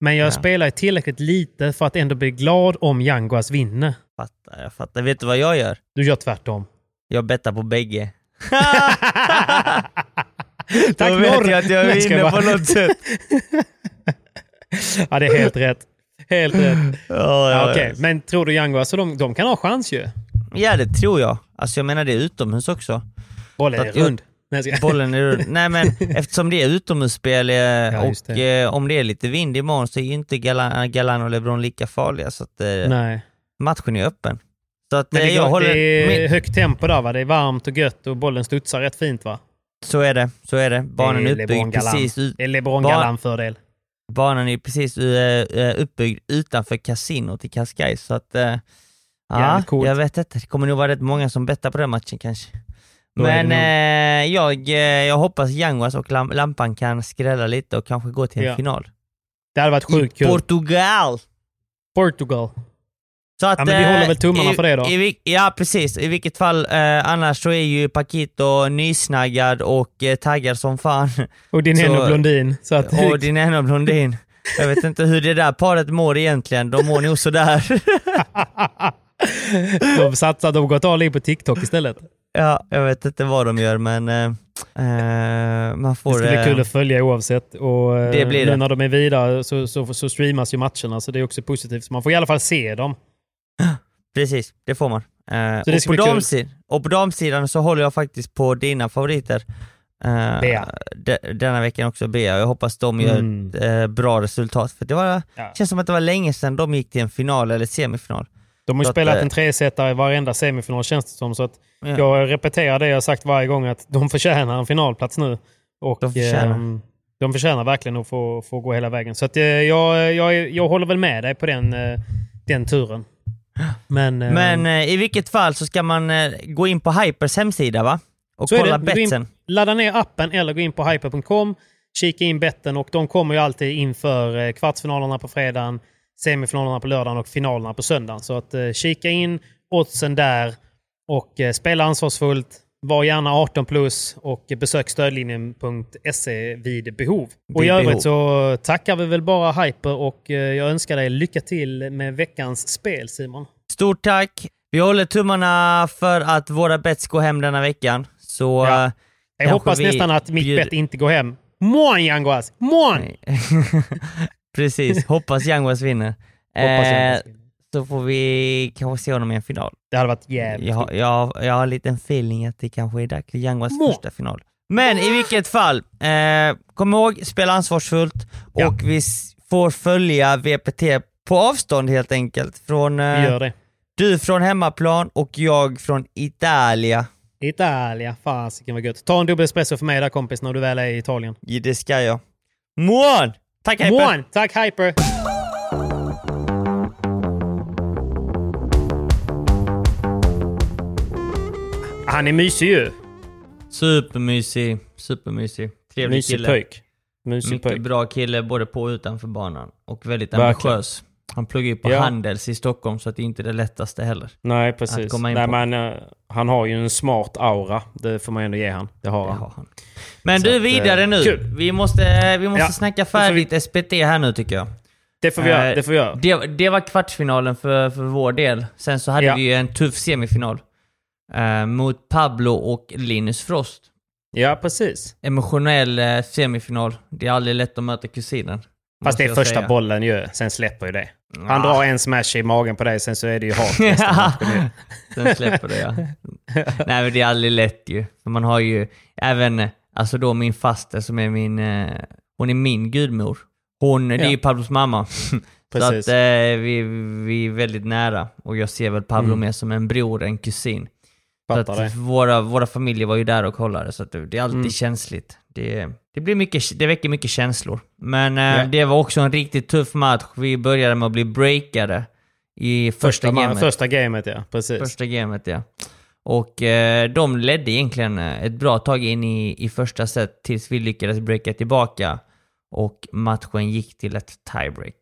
Men jag Ja. spelar tillräckligt lite för att ändå bli glad om Yanguas vinner. Fattar, jag fattar. Vet du vad jag gör? Du gör tvärtom. Jag bettar på bägge. (laughs) Tack Då vet Norr! jag att jag vinner bara- på något sätt. (laughs) Ja, det är helt rätt. Helt rätt. Ja, Ja, ja, okej. Men tror du Yanguas, så de, de kan ha chans ju? ja, det tror jag. Alltså jag menar det är utomhus också. Bollen är rund. Nej, Bollen är rund. Nej men (laughs) eftersom det är utomhusspel eh, just och eh, om det är lite vind imorgon så är ju inte Galan, Galan och LeBron lika farliga. Så att eh, Nej. matchen är öppen. Så att Men det, jag går, håller... det är högt tempo där va? Det är varmt och gött och bollen studsar rätt fint va? Så är det, så är det. Banan Det är uppbyggd precis, ut, Det är LeBron Galan-fördel. banan är precis eh, eh, uppbyggd utanför kasinot i Cascais. Så att, eh, ja, coolt. jag vet inte. Det kommer nog vara rätt många som bettar på den matchen kanske. Då Men eh, jag, jag hoppas Yanguas och Lam- Lampan kan skrälla lite och kanske gå till en Ja. final. Det hade varit sjukt kul. Portugal! Portugal. Så att, Ja, men vi eh, håller väl tummarna i, för det då. I, ja, precis. I vilket fall, eh, annars så är ju Paquito nysnaggad och eh, taggad som fan. Och din (laughs) Henno Blondin. Så att, Och din ena blondin. Jag vet inte hur det där paret mår egentligen. De mår nog sådär. (laughs) de satsar, de går ett all in på TikTok istället. ja, jag vet inte vad de gör men eh, eh, man Det får... ska bli eh, kul att följa oavsett. Och eh, Det blir nu det. när de är vidare så, så, så streamas ju matcherna, så det är också positivt. Så man får i alla fall se dem. Precis, det får man. Eh, det och, på damsid- och på damsidan så håller jag faktiskt på dina favoriter. Eh, Bea. de, denna veckan också Bea. Jag hoppas de gör Mm. ett eh, bra resultat. För det var, Ja. känns som att det var länge sedan de gick till en final eller semifinal. De har ju Så att, spelat eh, en tresetare i varenda semifinal känns det som. Så att Ja. Jag repeterar det jag har sagt varje gång, att de förtjänar en finalplats nu. Och, De förtjänar. ehm, de förtjänar verkligen att få, få gå hela vägen. Så att, eh, jag, jag, jag håller väl med dig på den, eh, den turen. Men, eh, Men eh, i vilket fall så ska man eh, gå in på Hypers hemsida va? Och Så kolla betsen. ladda ner appen eller gå in på hyper.com, kika in betten och de kommer ju alltid inför eh, kvartsfinalerna på fredagen, semifinalerna på lördagen och finalerna på söndagen. Så att eh, kika in oddsen där och eh, spela ansvarsfullt. Var gärna 18 plus och besök stödlinjen.se vid behov. Och i Vid behov. övrigt så tackar vi väl bara Hyper och eh, jag önskar dig lycka till med veckans spel Simon. Stort tack! Vi håller tummarna för att våra bets går hem denna veckan. Så... Ja. eh, Jag hoppas nästan att mitt bjuder- bett inte går hem. Mån Yanguas! Mån! (laughs) Precis, hoppas Yanguas vinner. Hoppas Eh, Yanguas vinner. Så får vi kanske se honom i en final. Det hade varit jävligt Jag, har- jag, jag har en liten feeling att det kanske är dags för Yanguas Må. första final. Men i vilket fall, eh, kom ihåg, spela ansvarsfullt och Ja. vi s- får följa VPT på avstånd helt enkelt. Från, Vi eh, gör det. du från hemmaplan och jag från Italia. Italia, fasiken vad gött. Ta en dubbel espresso för mig där kompis när du väl är i Italien. Ja, Det ska jag. Mån! Tack Hyper! Mån! Tack Hyper! Han är mysig ju. Supermysig, supermysig. Trevlig Mysig kille. pöjk. Mysig Mycket pöjk. bra kille både på och utanför banan. Och väldigt ambitiös. Han pluggar ju på Ja. Handels i Stockholm så att det inte är det lättaste heller. Nej, precis. Nej, på. men, eh, han har ju en smart aura. Det får man ändå ge han. Det har Det han. har han. Men Så du, att, vidare eh, nu. kul. Vi måste, vi måste Ja, snacka får vi- färdigt SPT här nu tycker jag. Det får vi göra. Eh, Det får vi göra. Det, det var kvartsfinalen för, för vår del. Sen så hade Ja. vi ju en tuff semifinal. Eh, mot Pablo och Linus Frost. Ja, precis. Emotionell eh, semifinal. Det är aldrig lätt att möta kusinen. Fast det är första säga. bollen ju. Sen släpper ju det. Han Ah. drar en smash i magen på dig, sen så är det ju hat ju. (laughs) Sen släpper det ja. (laughs) Nej men det är aldrig lätt ju. För man har ju, även, Alltså då min faster som är min, eh, hon är min gudmor. Hon, det är Ja. ju Pablos mamma. (laughs) så Precis. att eh, vi, vi är väldigt nära. Och jag ser väl Pablo Mm. mer som en bror, en kusin. Fattar att det. våra, våra familjer var ju där och kollade, så att det, är alltid Mm. känsligt. Det, det, blir mycket, det väcker mycket känslor. Men Ja. det var också en riktigt tuff match. Vi började med att bli breakade i första, Första, gamet. första gamet ja, precis. Första gamet, ja. Och eh, de ledde egentligen eh, ett bra tag in i, i första set tills vi lyckades breaka tillbaka. Och matchen gick till ett tiebreak.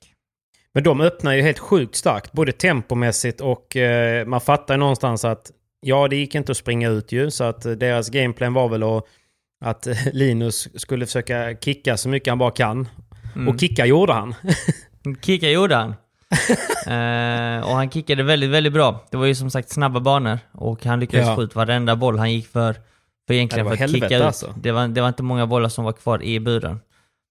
Men de öppnar ju helt sjukt starkt, både tempomässigt och eh, man fattar ju någonstans att ja, det gick inte att springa ut ju, så att eh, deras gameplan var väl att, att eh, Linus skulle försöka kicka så mycket han bara kan. Mm. Och kicka gjorde han. Kicka gjorde han. (laughs) eh, och han kickade väldigt, väldigt bra. Det var ju som sagt snabba banor och han lyckades Ja. få ut varenda boll han gick för. För egentligen för att kicka ut. alltså. Det, var, det var inte många bollar som var kvar i buren.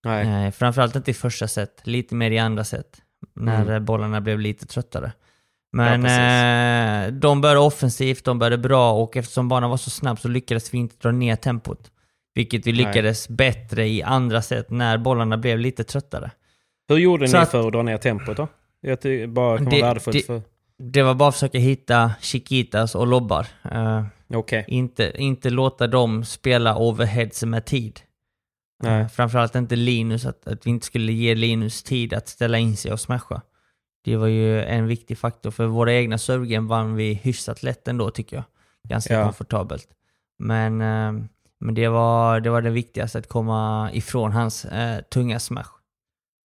Nej. Eh, framförallt inte i första set, lite mer i andra set. När Mm. bollarna blev lite tröttare. Ja, Men precis. eh, de började offensivt, de började bra och eftersom banan var så snabb så lyckades vi inte dra ner tempot. Vilket vi Nej. lyckades bättre i andra set när bollarna blev lite tröttare. Hur gjorde Så ni att- för att dra ner tempot då? Tycker bara kan Det- vara värdefullt det- för... Det var bara att försöka hitta chiquitas och lobbar. Eh, Okej. inte, inte låta dem spela overheads med tid. Nej. Eh, framförallt inte Linus, att, att vi inte skulle ge Linus tid att ställa in sig och smasha. Det var ju en viktig faktor, för våra egna servegame vann vi hyfsat lätt ändå tycker jag. Ganska Ja. komfortabelt. Men, eh, men det, var, det var det viktigaste, att komma ifrån hans eh, tunga smash.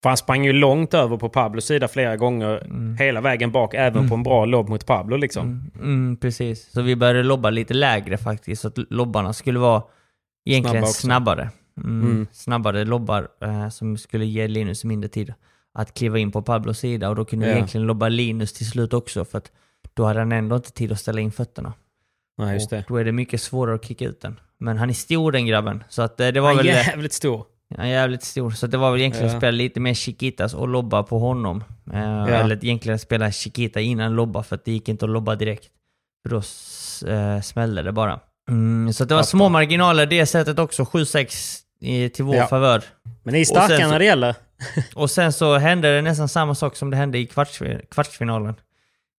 För han sprang ju långt över på Pablos sida flera gånger. Mm. Hela vägen bak, även Mm. på en bra lobb mot Pablo liksom. Mm, mm, precis. Så vi började lobba lite lägre faktiskt, så att lobbarna skulle vara egentligen Snabba snabbare. Mm, Mm. Snabbare lobbar eh, som skulle ge Linus mindre tid att kliva in på Pablos sida och då kunde vi Ja. egentligen lobba Linus till slut också för att då hade han ändå inte tid att ställa in fötterna. Nej, just och det. då är det mycket svårare att kicka ut den. Men han är stor den grabben, så att eh, det var Han är väl... jävligt stor. Han är jävligt stor, så det var väl egentligen Ja. att spela lite mer chiquitas och lobba på honom. Eh, Eller egentligen spela chiquita innan lobba, för att det gick inte att lobba direkt. För då eh, smällde det bara. Mm, så det var små marginaler det sättet också, 7-6 i- till vår Ja. favör. Men ni är Och starka när det gäller. Och sen så hände det nästan samma sak som det hände i kvarts, kvartsfinalen.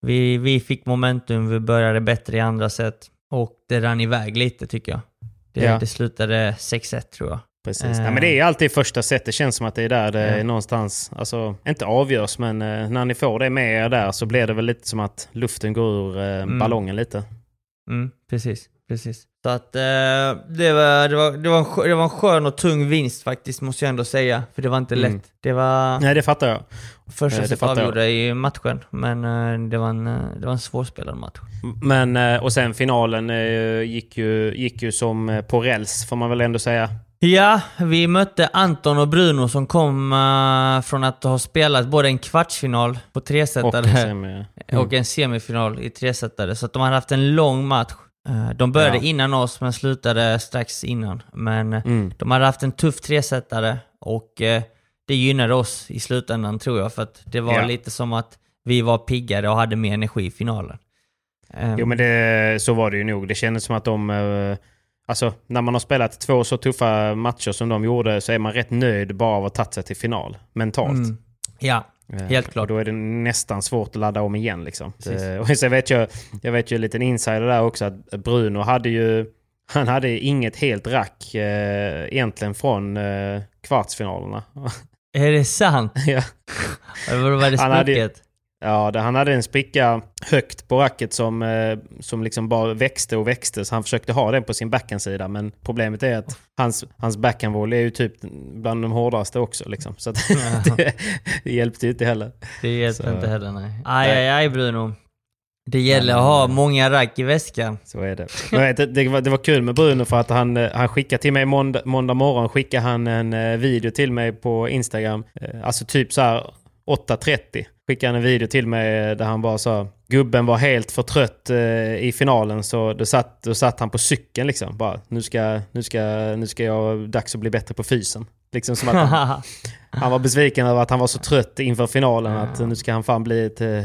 Vi, vi fick momentum, vi började bättre i andra set och det rann iväg lite tycker jag. Det, Ja. det slutade 6-1 tror jag. Precis. Eh. Nej, men det är alltid första set. Det känns som att det är där det Ja. någonstans, alltså inte avgörs, men eh, när ni får det med er där så blir det väl lite som att luften går ur eh, Mm. ballongen lite. Mm, precis, precis. Så att eh, det, var, det, var, det, var en, det var en skön och tung vinst faktiskt, måste jag ändå säga. För det var inte Mm. lätt. Det var Nej, det fattar jag. första eh, set avgjorde i matchen, men eh, det, var en, eh, det var en svårspelad match. Men, eh, och sen finalen eh, gick ju, gick ju som eh, på räls, får man väl ändå säga. Ja, vi mötte Anton och Bruno som kom eh, från att ha spelat både en kvartsfinal på Och tresetare semi- mm. och en semifinal i tresetare. Så att de hade haft en lång match. Eh, De började Ja. innan oss men slutade strax innan. Men eh, Mm. de hade haft en tuff tresetare och eh, det gynnade oss i slutändan tror jag. För att det var Ja. lite som att vi var piggare och hade mer energi i finalen. Eh, Jo men det, så var det ju nog. Det kändes som att de... Alltså när man har spelat två så tuffa matcher som de gjorde så är man rätt nöjd bara av att ha tagit sig till final. Mentalt. mm, Ja, helt klart. Och då är det nästan svårt att ladda om igen liksom. Eh, Och så vet jag, jag vet ju en liten insider där också att Bruno hade ju... Han hade inget helt rack eh, egentligen från eh, kvartsfinalerna. (laughs) Är det sant? ja. Vadå var det sprucket? Ja, det, han hade en spricka högt på racket som, eh, som liksom bara växte och växte. Så han försökte ha den på sin backhandsida. Men problemet är att hans, hans backhandvolley är ju typ bland de hårdaste också. Liksom. Så (laughs) det, det hjälpte ju inte heller. Det hjälper Så- inte heller nej. Aj, aj, aj Bruno. Det gäller att ha många rack i väskan. Så är det. Men det, det, var, det var kul med Bruno för att han, eh, han skickade till mig måndag, måndag morgon skickade han en eh, video till mig på Instagram. Eh, Alltså typ så här 8.30 skickade han en video till mig eh, där han bara sa gubben var helt för trött eh, i finalen så då satt, då satt han på cykeln liksom. Bara, nu ska, nu ska, nu ska jag, dags att bli bättre på fysen. Liksom som att han, (laughs) han var besviken över att han var så trött inför finalen att nu ska han fan bli ett eh,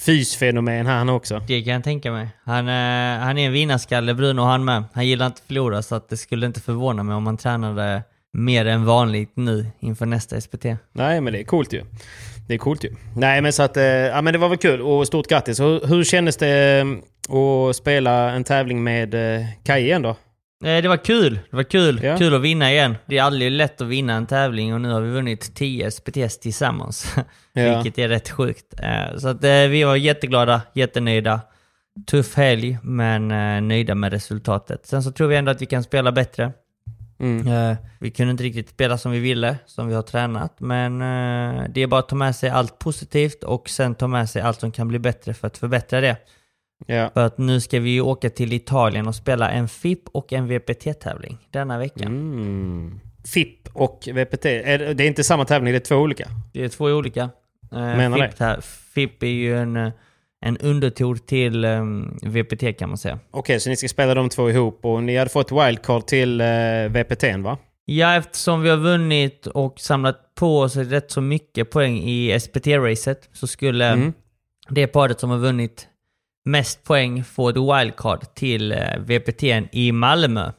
fysfenomen här han också. Det kan jag tänka mig. Han, eh, han är en vinnarskalle Bruno han med. Han gillar inte att förlora så att det skulle inte förvåna mig om han tränade mer än vanligt nu inför nästa SPT. Nej men det är coolt ju. Det är coolt ju. Nej men så att, eh, ja men det var väl kul och stort grattis. Hur, hur kändes det eh, att spela en tävling med eh, Kaj igen då? Det var kul. Det var kul. Ja. Kul att vinna igen. Det är aldrig lätt att vinna en tävling och nu har vi vunnit 10 SPTs tillsammans. (laughs) Ja. Vilket är rätt sjukt. Så att vi var jätteglada, jättenöjda. Tuff helg, men nöjda med resultatet. Sen så tror vi ändå att vi kan spela bättre. Mm. Eh, Vi kunde inte riktigt spela som vi ville, som vi har tränat. Men eh, det är bara att ta med sig allt positivt och sen ta med sig allt som kan bli bättre för att förbättra det. Ja. För att nu ska vi ju åka till Italien och spela en FIP och en VPT-tävling denna veckan. Mm. FIP och VPT, är det är inte samma tävling, det är två olika? Det är två olika. Eh, Menar FIP, FIP är ju en, en undertor till um, VPT kan man säga. Okej, så ni ska spela de två ihop och ni hade fått wildcard till eh, VPT'n va? Ja, eftersom vi har vunnit och samlat på oss rätt så mycket poäng i SPT-racet så skulle Mm. det paret som har vunnit mest poäng få ett wildcard till eh, VPT i Malmö.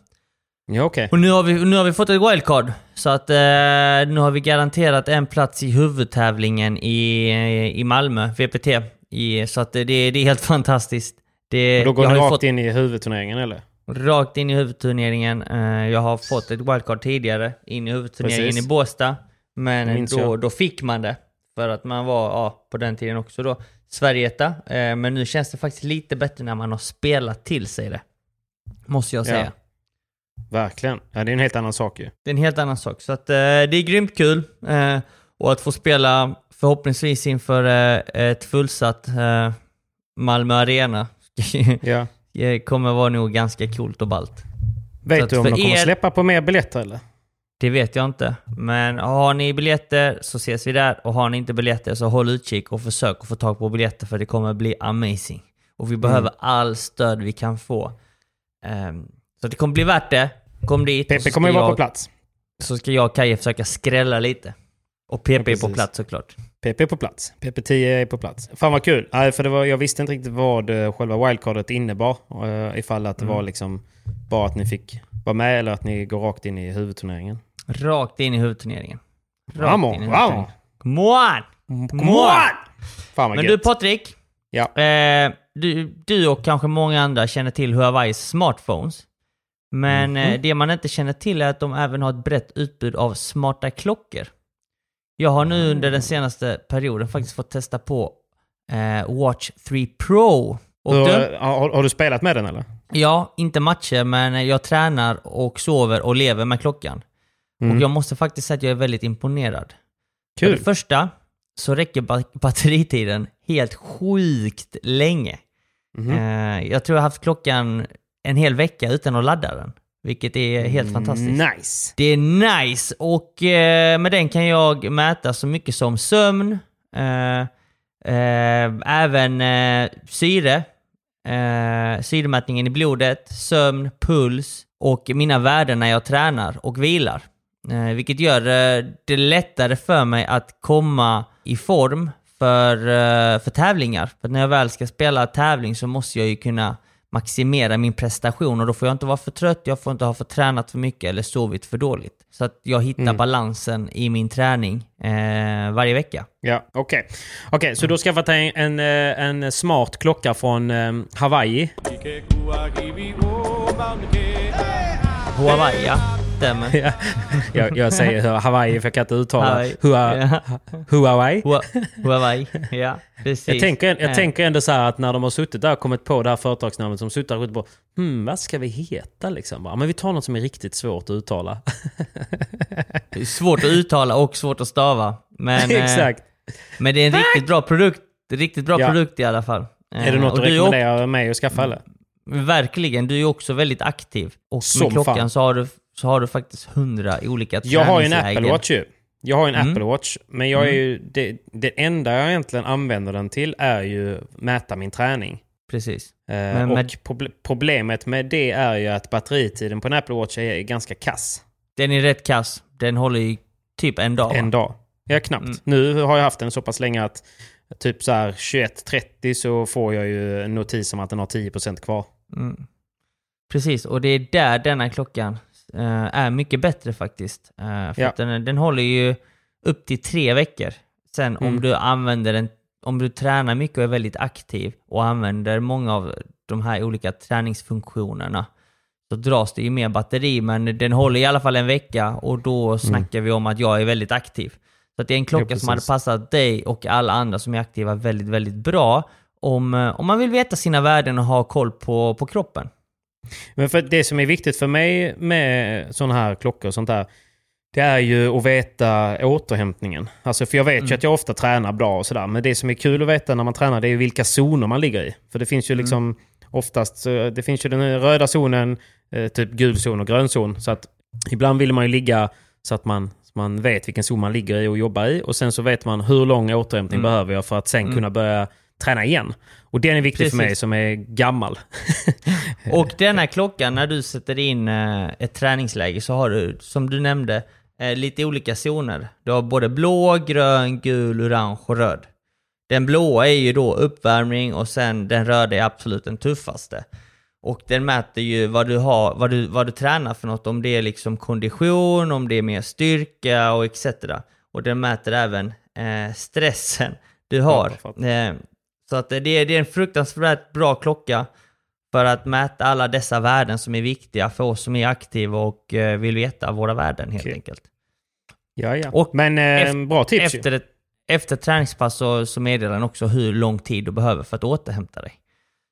Ja okej. Och nu har vi, nu har vi fått ett wildcard. Så att eh, nu har vi garanterat en plats i huvudtävlingen i, i Malmö, VPT. I, så att det, det är helt (laughs) fantastiskt. Det, Och då går jag ni har ju rakt fått, in i huvudturneringen eller? rakt in i huvudturneringen. Eh, jag har fått ett wildcard tidigare in i huvudturneringen Precis. i Båstad. Men då, då fick man det. För att man var, ja, på den tiden också då, Sverigeetta. Eh, men nu känns det faktiskt lite bättre när man har spelat till sig det. Måste jag Ja. säga. Verkligen. Ja, det är en helt annan sak ju. Det är en helt annan sak. Så att, eh, det är grymt kul. Eh, och att få spela förhoppningsvis inför eh, ett fullsatt eh, Malmö Arena (laughs) Ja. kommer vara nog ganska coolt och ballt. Vet du om de kommer er- släppa på mer biljetter eller? Det vet jag inte. Men har ni biljetter så ses vi där. Och har ni inte biljetter så håll utkik och försök att få tag på biljetter för det kommer bli amazing. Och vi behöver Mm. all stöd vi kan få. Ehm, så det kommer bli värt det. Kom dit. ska kommer ju vara jag- på plats. Så ska jag och Kaje försöka skrälla lite. Och PP är på plats såklart. PP är på plats. PP10 är på plats. Fan vad kul. Nej, för det var, jag visste inte riktigt vad eh, själva wildcardet innebar. Uh, ifall att det Mm. var liksom bara att ni fick vara med eller att ni går rakt in i huvudturneringen. Rakt in i huvudturneringen. Rakt Vamos, in i huvudturneringen. Come on! Come on! Fan vad Men gött. du Patrik. Ja. Eh, du, du och kanske många andra känner till Huaweis smartphones. Men Mhm. eh, det man inte känner till är att de även har ett brett utbud av smarta klockor. Jag har nu under den senaste perioden faktiskt fått testa på eh, Watch 3 Pro. Och Hur, du, har, har du spelat med den eller? ja, inte matcher, men jag tränar och sover och lever med klockan. Mm. Och jag måste faktiskt säga att jag är väldigt imponerad. För Kul. det första så räcker ba- (laughs) batteritiden helt sjukt länge. Mhm. Eh, jag tror jag har haft klockan en hel vecka utan att ladda den. Vilket är helt fantastiskt. Nice. Det är nice och eh, med den kan jag mäta så mycket som sömn, eh, eh, även eh, syre, eh, syremätningen i blodet, sömn, puls och mina värden när jag tränar och vilar. Eh, vilket gör eh, det lättare för mig att komma i form för, eh, för tävlingar. För när jag väl ska spela tävling så måste jag ju kunna maximera min prestation och då får jag inte vara för trött, jag får inte ha för tränat för mycket eller sovit för dåligt. Så att jag hittar Mm. balansen i min träning eh, varje vecka. Ja, okej. Okej, så du har skaffat en, en, eh, en smart klocka från eh, Hawaii. Huawei, ja. Stämmer. (laughs) Ja, jag, jag säger Hawaii för jag kan inte uttala Hawaii. Hua, Ja. Huawei. Hua- Huawei, ja. Precis. Jag tänker, jag Eh, tänker ändå så här att när de har suttit där och kommit på det här företagsnamnet som suttit där och på hmm, vad ska vi heta liksom? Bara, men vi tar något som är riktigt svårt att uttala. svårt att uttala och svårt att stava. Men, (laughs) eh, Exakt. men det är en riktigt bra produkt. Riktigt bra Ja. produkt i alla fall. Är det Eh, något och du rekommenderar mig att skaffa eller? Verkligen, du är också väldigt aktiv. Och Som med klockan fan. så har, du, så har du faktiskt hundra olika Jag har ju en. Apple Watch ju. Jag har en Mm. Apple Watch, men jag är ju, det, det enda jag egentligen använder den till är ju mäta min träning. Precis. Eh, Men och med- proble- problemet med det är ju att batteritiden på en Apple Watch är ganska kass. Den är rätt kass. Den håller i typ en dag. En dag. Ja, knappt. Mm. Nu har jag haft den så pass länge att typ så här 21.30 så får jag ju en notis om att den har 10% kvar. Mm. Precis, och det är där denna klockan är mycket bättre faktiskt. Eh, för Ja. den, den håller ju upp till tre veckor. Sen om Mm. du använder den, om du tränar mycket och är väldigt aktiv och använder många av de här olika träningsfunktionerna så dras det ju mer batteri, men den håller i alla fall en vecka och då snackar vi om att jag är väldigt aktiv. Så att det är en klocka Ja, som hade passat dig och alla andra som är aktiva väldigt, väldigt bra om, eh, om man vill veta sina värden och ha koll på, på kroppen. Men för det som är viktigt för mig med sådana här klockor och sånt där, det är ju att veta återhämtningen. Alltså för jag vet ju att jag ofta tränar bra och sådär, men det som är kul att veta när man tränar det är ju vilka zoner man ligger i. För det finns ju liksom oftast, så det finns ju den röda zonen, eh, typ gul zon och grön zon. Så att ibland vill man ju ligga så att man, så man vet vilken zon man ligger i och jobbar i. Och sen så vet man hur lång återhämtning Mm. behöver jag för att sen kunna börja träna igen. Och den är viktig för mig Precis. som är gammal. (laughs) Och denna klockan, när du sätter in eh, ett träningsläge så har du, som du nämnde, eh, lite olika zoner. Du har både blå, grön, gul, orange och röd. Den blåa är ju då uppvärmning och sen den röda är absolut den tuffaste. Och den mäter ju vad du, har, vad, du, vad du tränar för något, om det är liksom kondition, om det är mer styrka och etc. Och den mäter även eh, stressen du har. Eh, så att det är, det är en fruktansvärt bra klocka för att mäta alla dessa värden som är viktiga för oss som är aktiva och eh, vill veta våra värden helt Okej. enkelt. Ja, ja. Och Men eh, bra tips ju. Efter ett, efter ett träningspass så, så meddelar den också hur lång tid du behöver för att återhämta dig.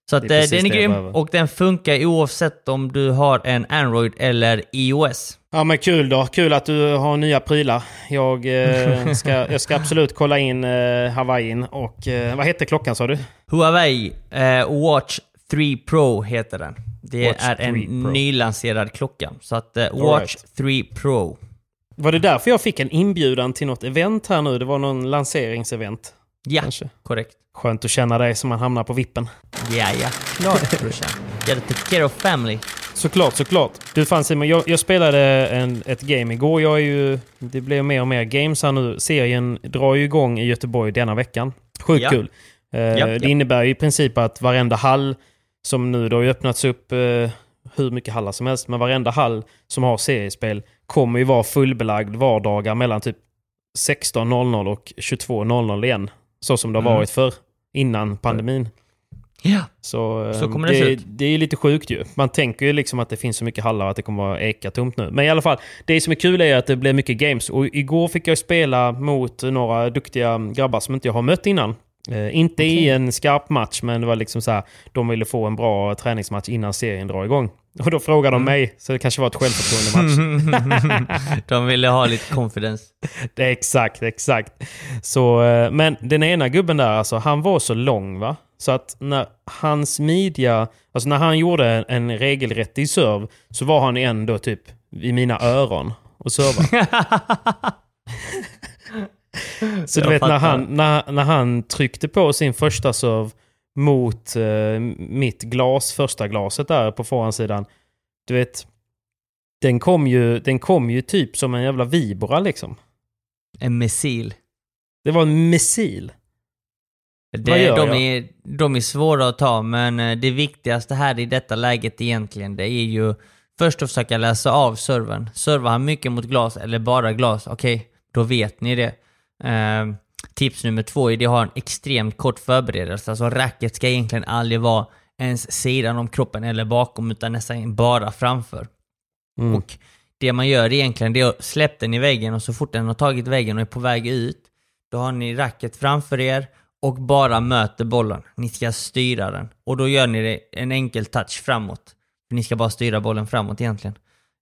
Så att Det är eh, den är grym och den funkar oavsett om du har en Android eller iOS. Ja men kul då. Kul att du har nya prylar. Jag, eh, (laughs) ska, jag ska absolut kolla in eh, Hawaiiin och eh, vad hette klockan sa du? Huawei eh, Watch 3 Pro heter den. Det Watch är en 3 Pro. nylanserad klocka. Så att eh, Watch 3 Pro. Var det därför jag fick en inbjudan till något event här nu? Det var någon lanseringsevent. Ja, Kanske. korrekt. Skönt att känna dig så man hamnar på vippen. Ja, ja. Klart brorsan. Gotta take care of family. Såklart, såklart. Du fan Simon, jag, jag spelade en, ett game igår. Jag är ju, det blir mer och mer games här nu. Serien drar ju igång i Göteborg denna veckan. Sjukt Ja. kul. Eh, Ja, det ja. innebär ju i princip att varenda hall som nu då har ju öppnats upp eh, hur mycket hallar som helst, men varenda hall som har seriespel kommer ju vara fullbelagd vardagar mellan typ 16.00 och 22.00 igen. Så som det har Mm. varit för innan pandemin. Ja. Så, eh, Så kommer det se det, ut. det är lite sjukt ju. Man tänker ju liksom att det finns så mycket hallar att det kommer vara eka tomt nu. Men i alla fall, det som är kul är att det blir mycket games. Och igår fick jag spela mot några duktiga grabbar som inte jag har mött innan. Eh, inte i en skarp match, men det var liksom så här, de ville få en bra träningsmatch innan serien drar igång. Och då frågade Mm. de mig, så det kanske var ett självförtroende-match. (laughs) De ville ha lite confidence. (laughs) Det är exakt, exakt. Så, eh, men den ena gubben där, alltså, han var så lång va? Så att när hans midja, alltså när han gjorde en, regelrättig serv så var han ändå typ i mina öron och serva. (laughs) så du vet när han, när, när han tryckte på sin första serv mot eh, mitt glas, första glaset där på förhandsidan. Du vet, den kom ju, den kom ju typ som en jävla vibora liksom. En missil. Det var en missil. Det, Vad gör de, jag? är, de är svåra att ta, men eh, det viktigaste här i detta läget egentligen, det är ju först att försöka läsa av servern. Servar han mycket mot glas eller bara glas, okej, då vet ni det. Eh, tips nummer två är det att ha en extremt kort förberedelse. Alltså racket ska egentligen aldrig vara ens sidan om kroppen eller bakom, utan nästan bara framför. Mm. Och det man gör egentligen, det är att släppa den i väggen och så fort den har tagit väggen och är på väg ut, då har ni racket framför er och bara möter bollen. Ni ska styra den. Och då gör ni det en enkel touch framåt. För ni ska bara styra bollen framåt egentligen.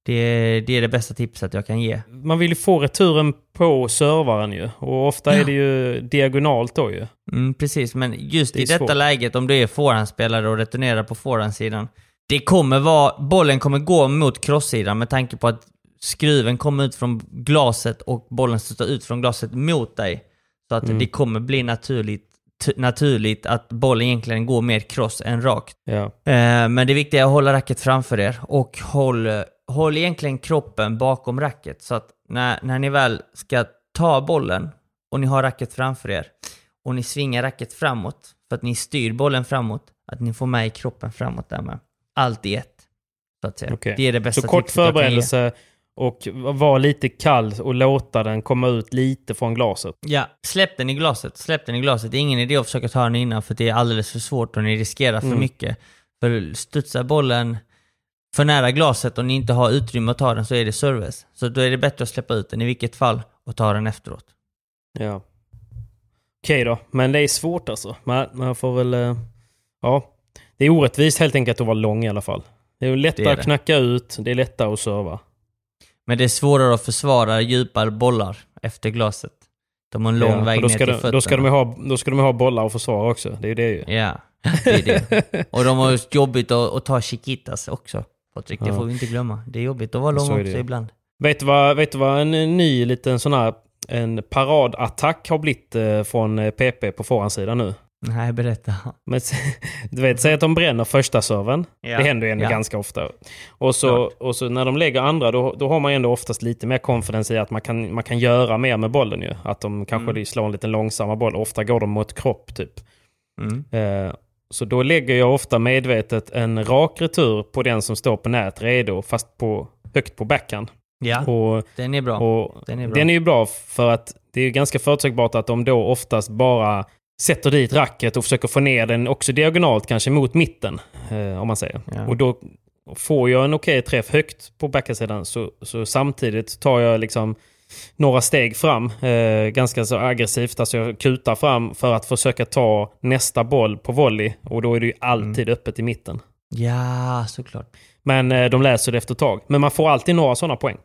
Det är, det är det bästa tipset jag kan ge. Man vill ju få returen på servaren ju. Och ofta är det ju diagonalt då ju. Mm, precis, men just Det i detta svårt. läget, om du är forehandspelare och returnerar på forehandsidan, det kommer vara, bollen kommer gå mot crosssidan med tanke på att skruven kommer ut från glaset och bollen studsar ut från glaset mot dig. Så att Mm. det kommer bli naturligt, naturligt att bollen egentligen går mer cross än rakt. Ja. Eh, men det viktiga är att hålla racket framför er och håll, håll egentligen kroppen bakom racket. Så att när, när ni väl ska ta bollen och ni har racket framför er och ni svingar racket framåt för att ni styr bollen framåt, att ni får med i kroppen framåt där med. Allt i ett. Så att säga. Okej. Det är det bästa Så kort förberedelse och vara lite kall och låta den komma ut lite från glaset. Ja, släpp den i glaset. Släpp den i glaset. Det är ingen idé att försöka ta den innan för det är alldeles för svårt och ni riskerar för Mm. mycket. För studsar bollen för nära glaset och ni inte har utrymme att ta den så är det service. Så då är det bättre att släppa ut den i vilket fall och ta den efteråt. Ja. Okej då, men det är svårt alltså. Man, man får väl... eh, Ja. Det är orättvist helt enkelt att vara lång i alla fall. Det är lättare Det är att det. knacka ut, det är lättare att serva. Men det är svårare att försvara djupare bollar efter glaset. De har en lång Ja, väg ner till de, fötterna. då, ska de ha, då ska de ha bollar och försvara också. Det är ju det ju. Ja, det är det. (laughs) Och de har jobbigt att, att ta chiquitas också. Patrik, det Ja. får vi inte glömma. Det är jobbigt att vara lång också ibland. Vet du vad, vet du vad en ny liten sån här en paradattack har blivit eh, från eh, PP på forehandsidan nu? Nej, berätta. Men, (laughs) du vet, säg att de bränner första serven. Ja. Det händer ju ändå Ja. ganska ofta. Och så, och så när de lägger andra, då, då har man ju ändå oftast lite mer confidence i att man kan, man kan göra mer med bollen ju. Att de kanske Mm. slår en lite långsamma boll. Ofta går de mot kropp typ. Mm. Eh, så då lägger jag ofta medvetet en rak retur på den som står på nät redo, fast på, högt på backhand. Ja, Och, den är bra. och Den är bra. den är ju bra för att det är ju ganska förutsägbart att de då oftast bara sätter dit racket och försöker få ner den också diagonalt kanske mot mitten. Eh, om man säger. Ja. Och då får jag en okej träff högt på backhandsidan så, så samtidigt tar jag liksom några steg fram. Eh, ganska så aggressivt. Alltså jag kutar fram för att försöka ta nästa boll på volley. Och då är det ju alltid Mm. öppet i mitten. Ja, såklart. Men eh, de läser det efter ett tag. Men man får alltid några sådana poäng.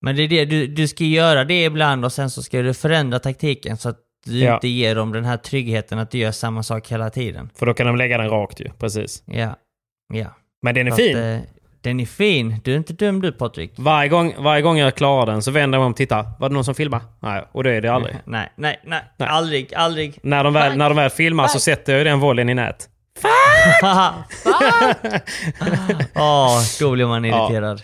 Men det är det, du, du ska göra det ibland och sen så ska du förändra taktiken så att du Ja. inte ger dem den här tryggheten att du gör samma sak hela tiden. För då kan de lägga den rakt ju. Precis. Ja. Ja. Men den är Så fin. Att, eh, den är fin. Du är inte dum du Patrik. Varje gång, varje gång jag klarar den så vänder jag mig om och tittar. Var det någon som filmar? Nej, och det är det aldrig. (laughs) Nej, nej, nej. Nej. Aldrig, aldrig. När de väl, när de väl filmar så sätter jag den volleyn i nät. Åh, (laughs) då blir man (laughs) Ja, irriterad.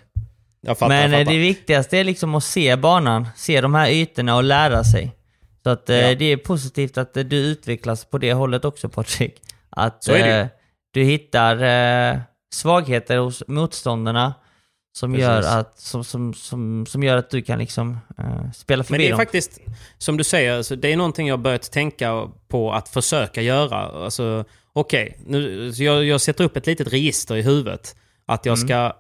Jag fattar, Men eh, det viktigaste är liksom att se banan, se de här ytorna och lära sig. Så att eh, Ja. det är positivt att eh, du utvecklas på det hållet också Patrik. Att eh, du hittar svagheter hos motståndarna som Precis. gör, att, som, som, som, som gör att du kan liksom eh, spela förbi Men det är dem. faktiskt, som du säger, alltså, det är någonting jag börjat tänka på att försöka göra. Alltså, Okej, nu så jag, jag sätter upp ett litet register i huvudet. Att jag Mm. ska,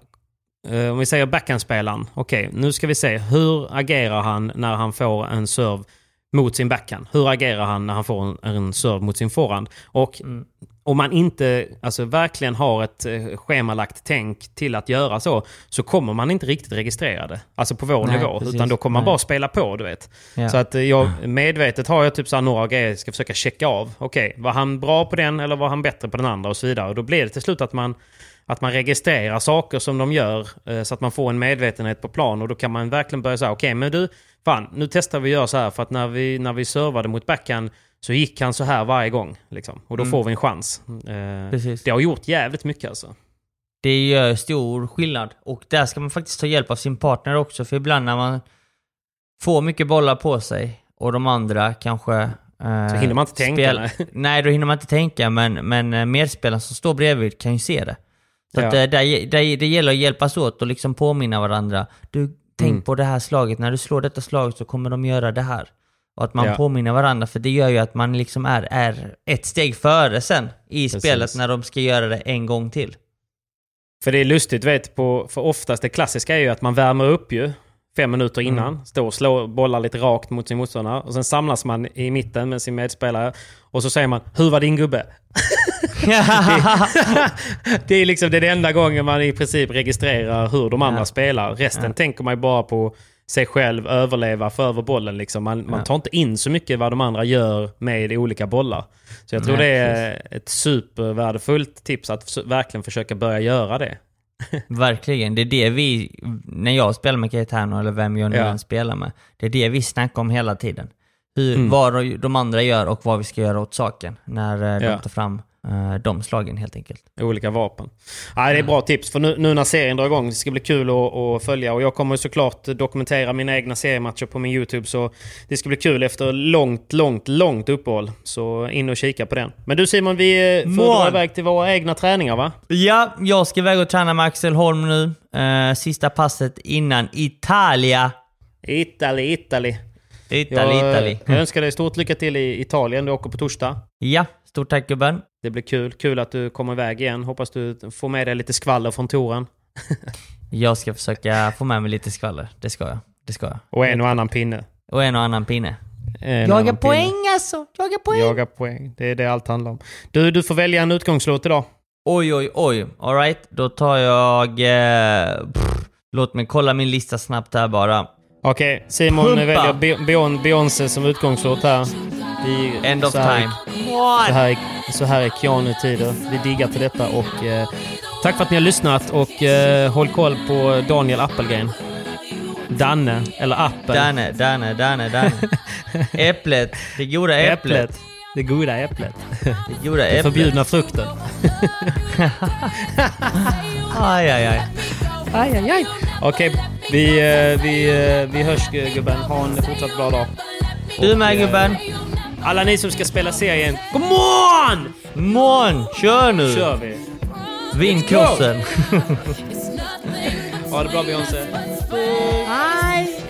eh, om vi säger backhandspelaren. Okej, nu ska vi se. Hur agerar han när han får en serve mot sin backhand? Hur agerar han när han får en, en serve mot sin forehand? Och Mm. om man inte alltså, verkligen har ett eh, schemalagt tänk till att göra så, så kommer man inte riktigt registrera det. Alltså på vår Nej, nivå. precis. Utan då kommer man Nej. bara spela på, du vet. Ja. Så att eh, jag medvetet har jag typ så några grejer jag ska försöka checka av. Okej, var han bra på den eller var han bättre på den andra och så vidare. Och då blir det till slut att man, att man registrerar saker som de gör eh, så att man får en medvetenhet på plan. Och då kan man verkligen börja säga, okej men du, fan nu testar vi att göra så här för att när vi, när vi servade mot backhand så gick han så här varje gång. Liksom. Och då Mm. får vi en chans. Eh, Precis. det har gjort jävligt mycket alltså. Det gör stor skillnad. Och där ska man faktiskt ta hjälp av sin partner också. För ibland när man får mycket bollar på sig och de andra kanske... Eh, Så hinner man inte tänka, nej. nej, då hinner man inte tänka. Men, men eh, medspelaren som står bredvid kan ju se det. Så Ja. att, där, där, det gäller att hjälpas åt och liksom påminna varandra. Du, tänk Mm. på det här slaget. När du slår detta slaget så kommer de göra det här. Och att man Ja. påminner varandra, för det gör ju att man liksom är, är ett steg före sen i Precis. spelet när de ska göra det en gång till. För det är lustigt, vet, på, för oftast det klassiska är ju att man värmer upp ju fem minuter innan. Mm. Står och slår bollar lite rakt mot sin motståndare. Och sen samlas man i mitten med sin medspelare. Och så säger man “Hur var din gubbe?” (laughs) Det är liksom det är den enda gången man i princip registrerar hur de andra Ja. spelar. Resten Ja. tänker man ju bara på sig själv, överleva, få över bollen. Liksom. Man, man Ja. tar inte in så mycket vad de andra gör med olika bollar. Så jag tror Nej, det är ett supervärdefullt tips att verkligen försöka börja göra det. Verkligen. Det är det vi, när jag spelar med Caetano eller vem jag nu Ja. än spelar med, det är det vi snackar om hela tiden. Hur, Mm. Vad de andra gör och vad vi ska göra åt saken när eh, de Ja. tar fram de slagen helt enkelt. Olika vapen. Ja, det är bra tips, för nu, nu när serien drar igång, det ska bli kul att, att följa. Och jag kommer såklart dokumentera mina egna seriematcher på min YouTube, så det ska bli kul efter långt, långt, långt uppehåll. Så in och kika på den. Men du Simon, vi eh, får Mål. dra iväg till våra egna träningar va? Ja, jag ska iväg och träna med Axel Holm nu. Eh, sista passet innan Italia. Italy, Italy. Italy, jag, Italy. jag önskar dig stort lycka till i Italien. Du åker på torsdag. Ja, stort tack gubben. Det blir kul. Kul att du kommer iväg igen. Hoppas du får med dig lite skvaller från touren. (laughs) Jag ska försöka få med mig lite skvaller. Det ska jag. Det ska jag. Och en och annan pinne. Och en och annan pinne. En Jaga pinne. poäng alltså! Jaga poäng! Jaga poäng. Det är det allt handlar om. Du, du får välja en utgångslåt idag. Oj, oj, oj. Alright, då tar jag... Eh, pff, låt mig kolla min lista snabbt här bara. Okej, Simon Pumpa. väljer Be- Beyon- Beyoncé som utgångslåt här. I, End of så här, time. Så här, är- så här är Keanu-tider. Vi diggar till detta och eh, tack för att ni har lyssnat och eh, håll koll på Daniel Appelgren. Danne, eller Appel. Danne, Danne, Danne, Danne. (laughs) Äpplet. Det goda äpplet. Det goda äpplet. Det goda Den äpplet. förbjudna frukten. (laughs) Aj, aj, aj. Aj, aj, aj. Okej, vi, eh, vi, eh, vi hörs gu- gubben. Ha en fortsatt bra dag. Du med eh, gubben. Alla ni som ska spela serien, come on! Mån, kör nu! kör vi! Vinn krossen. (laughs) Ha det bra Beyoncé. I'll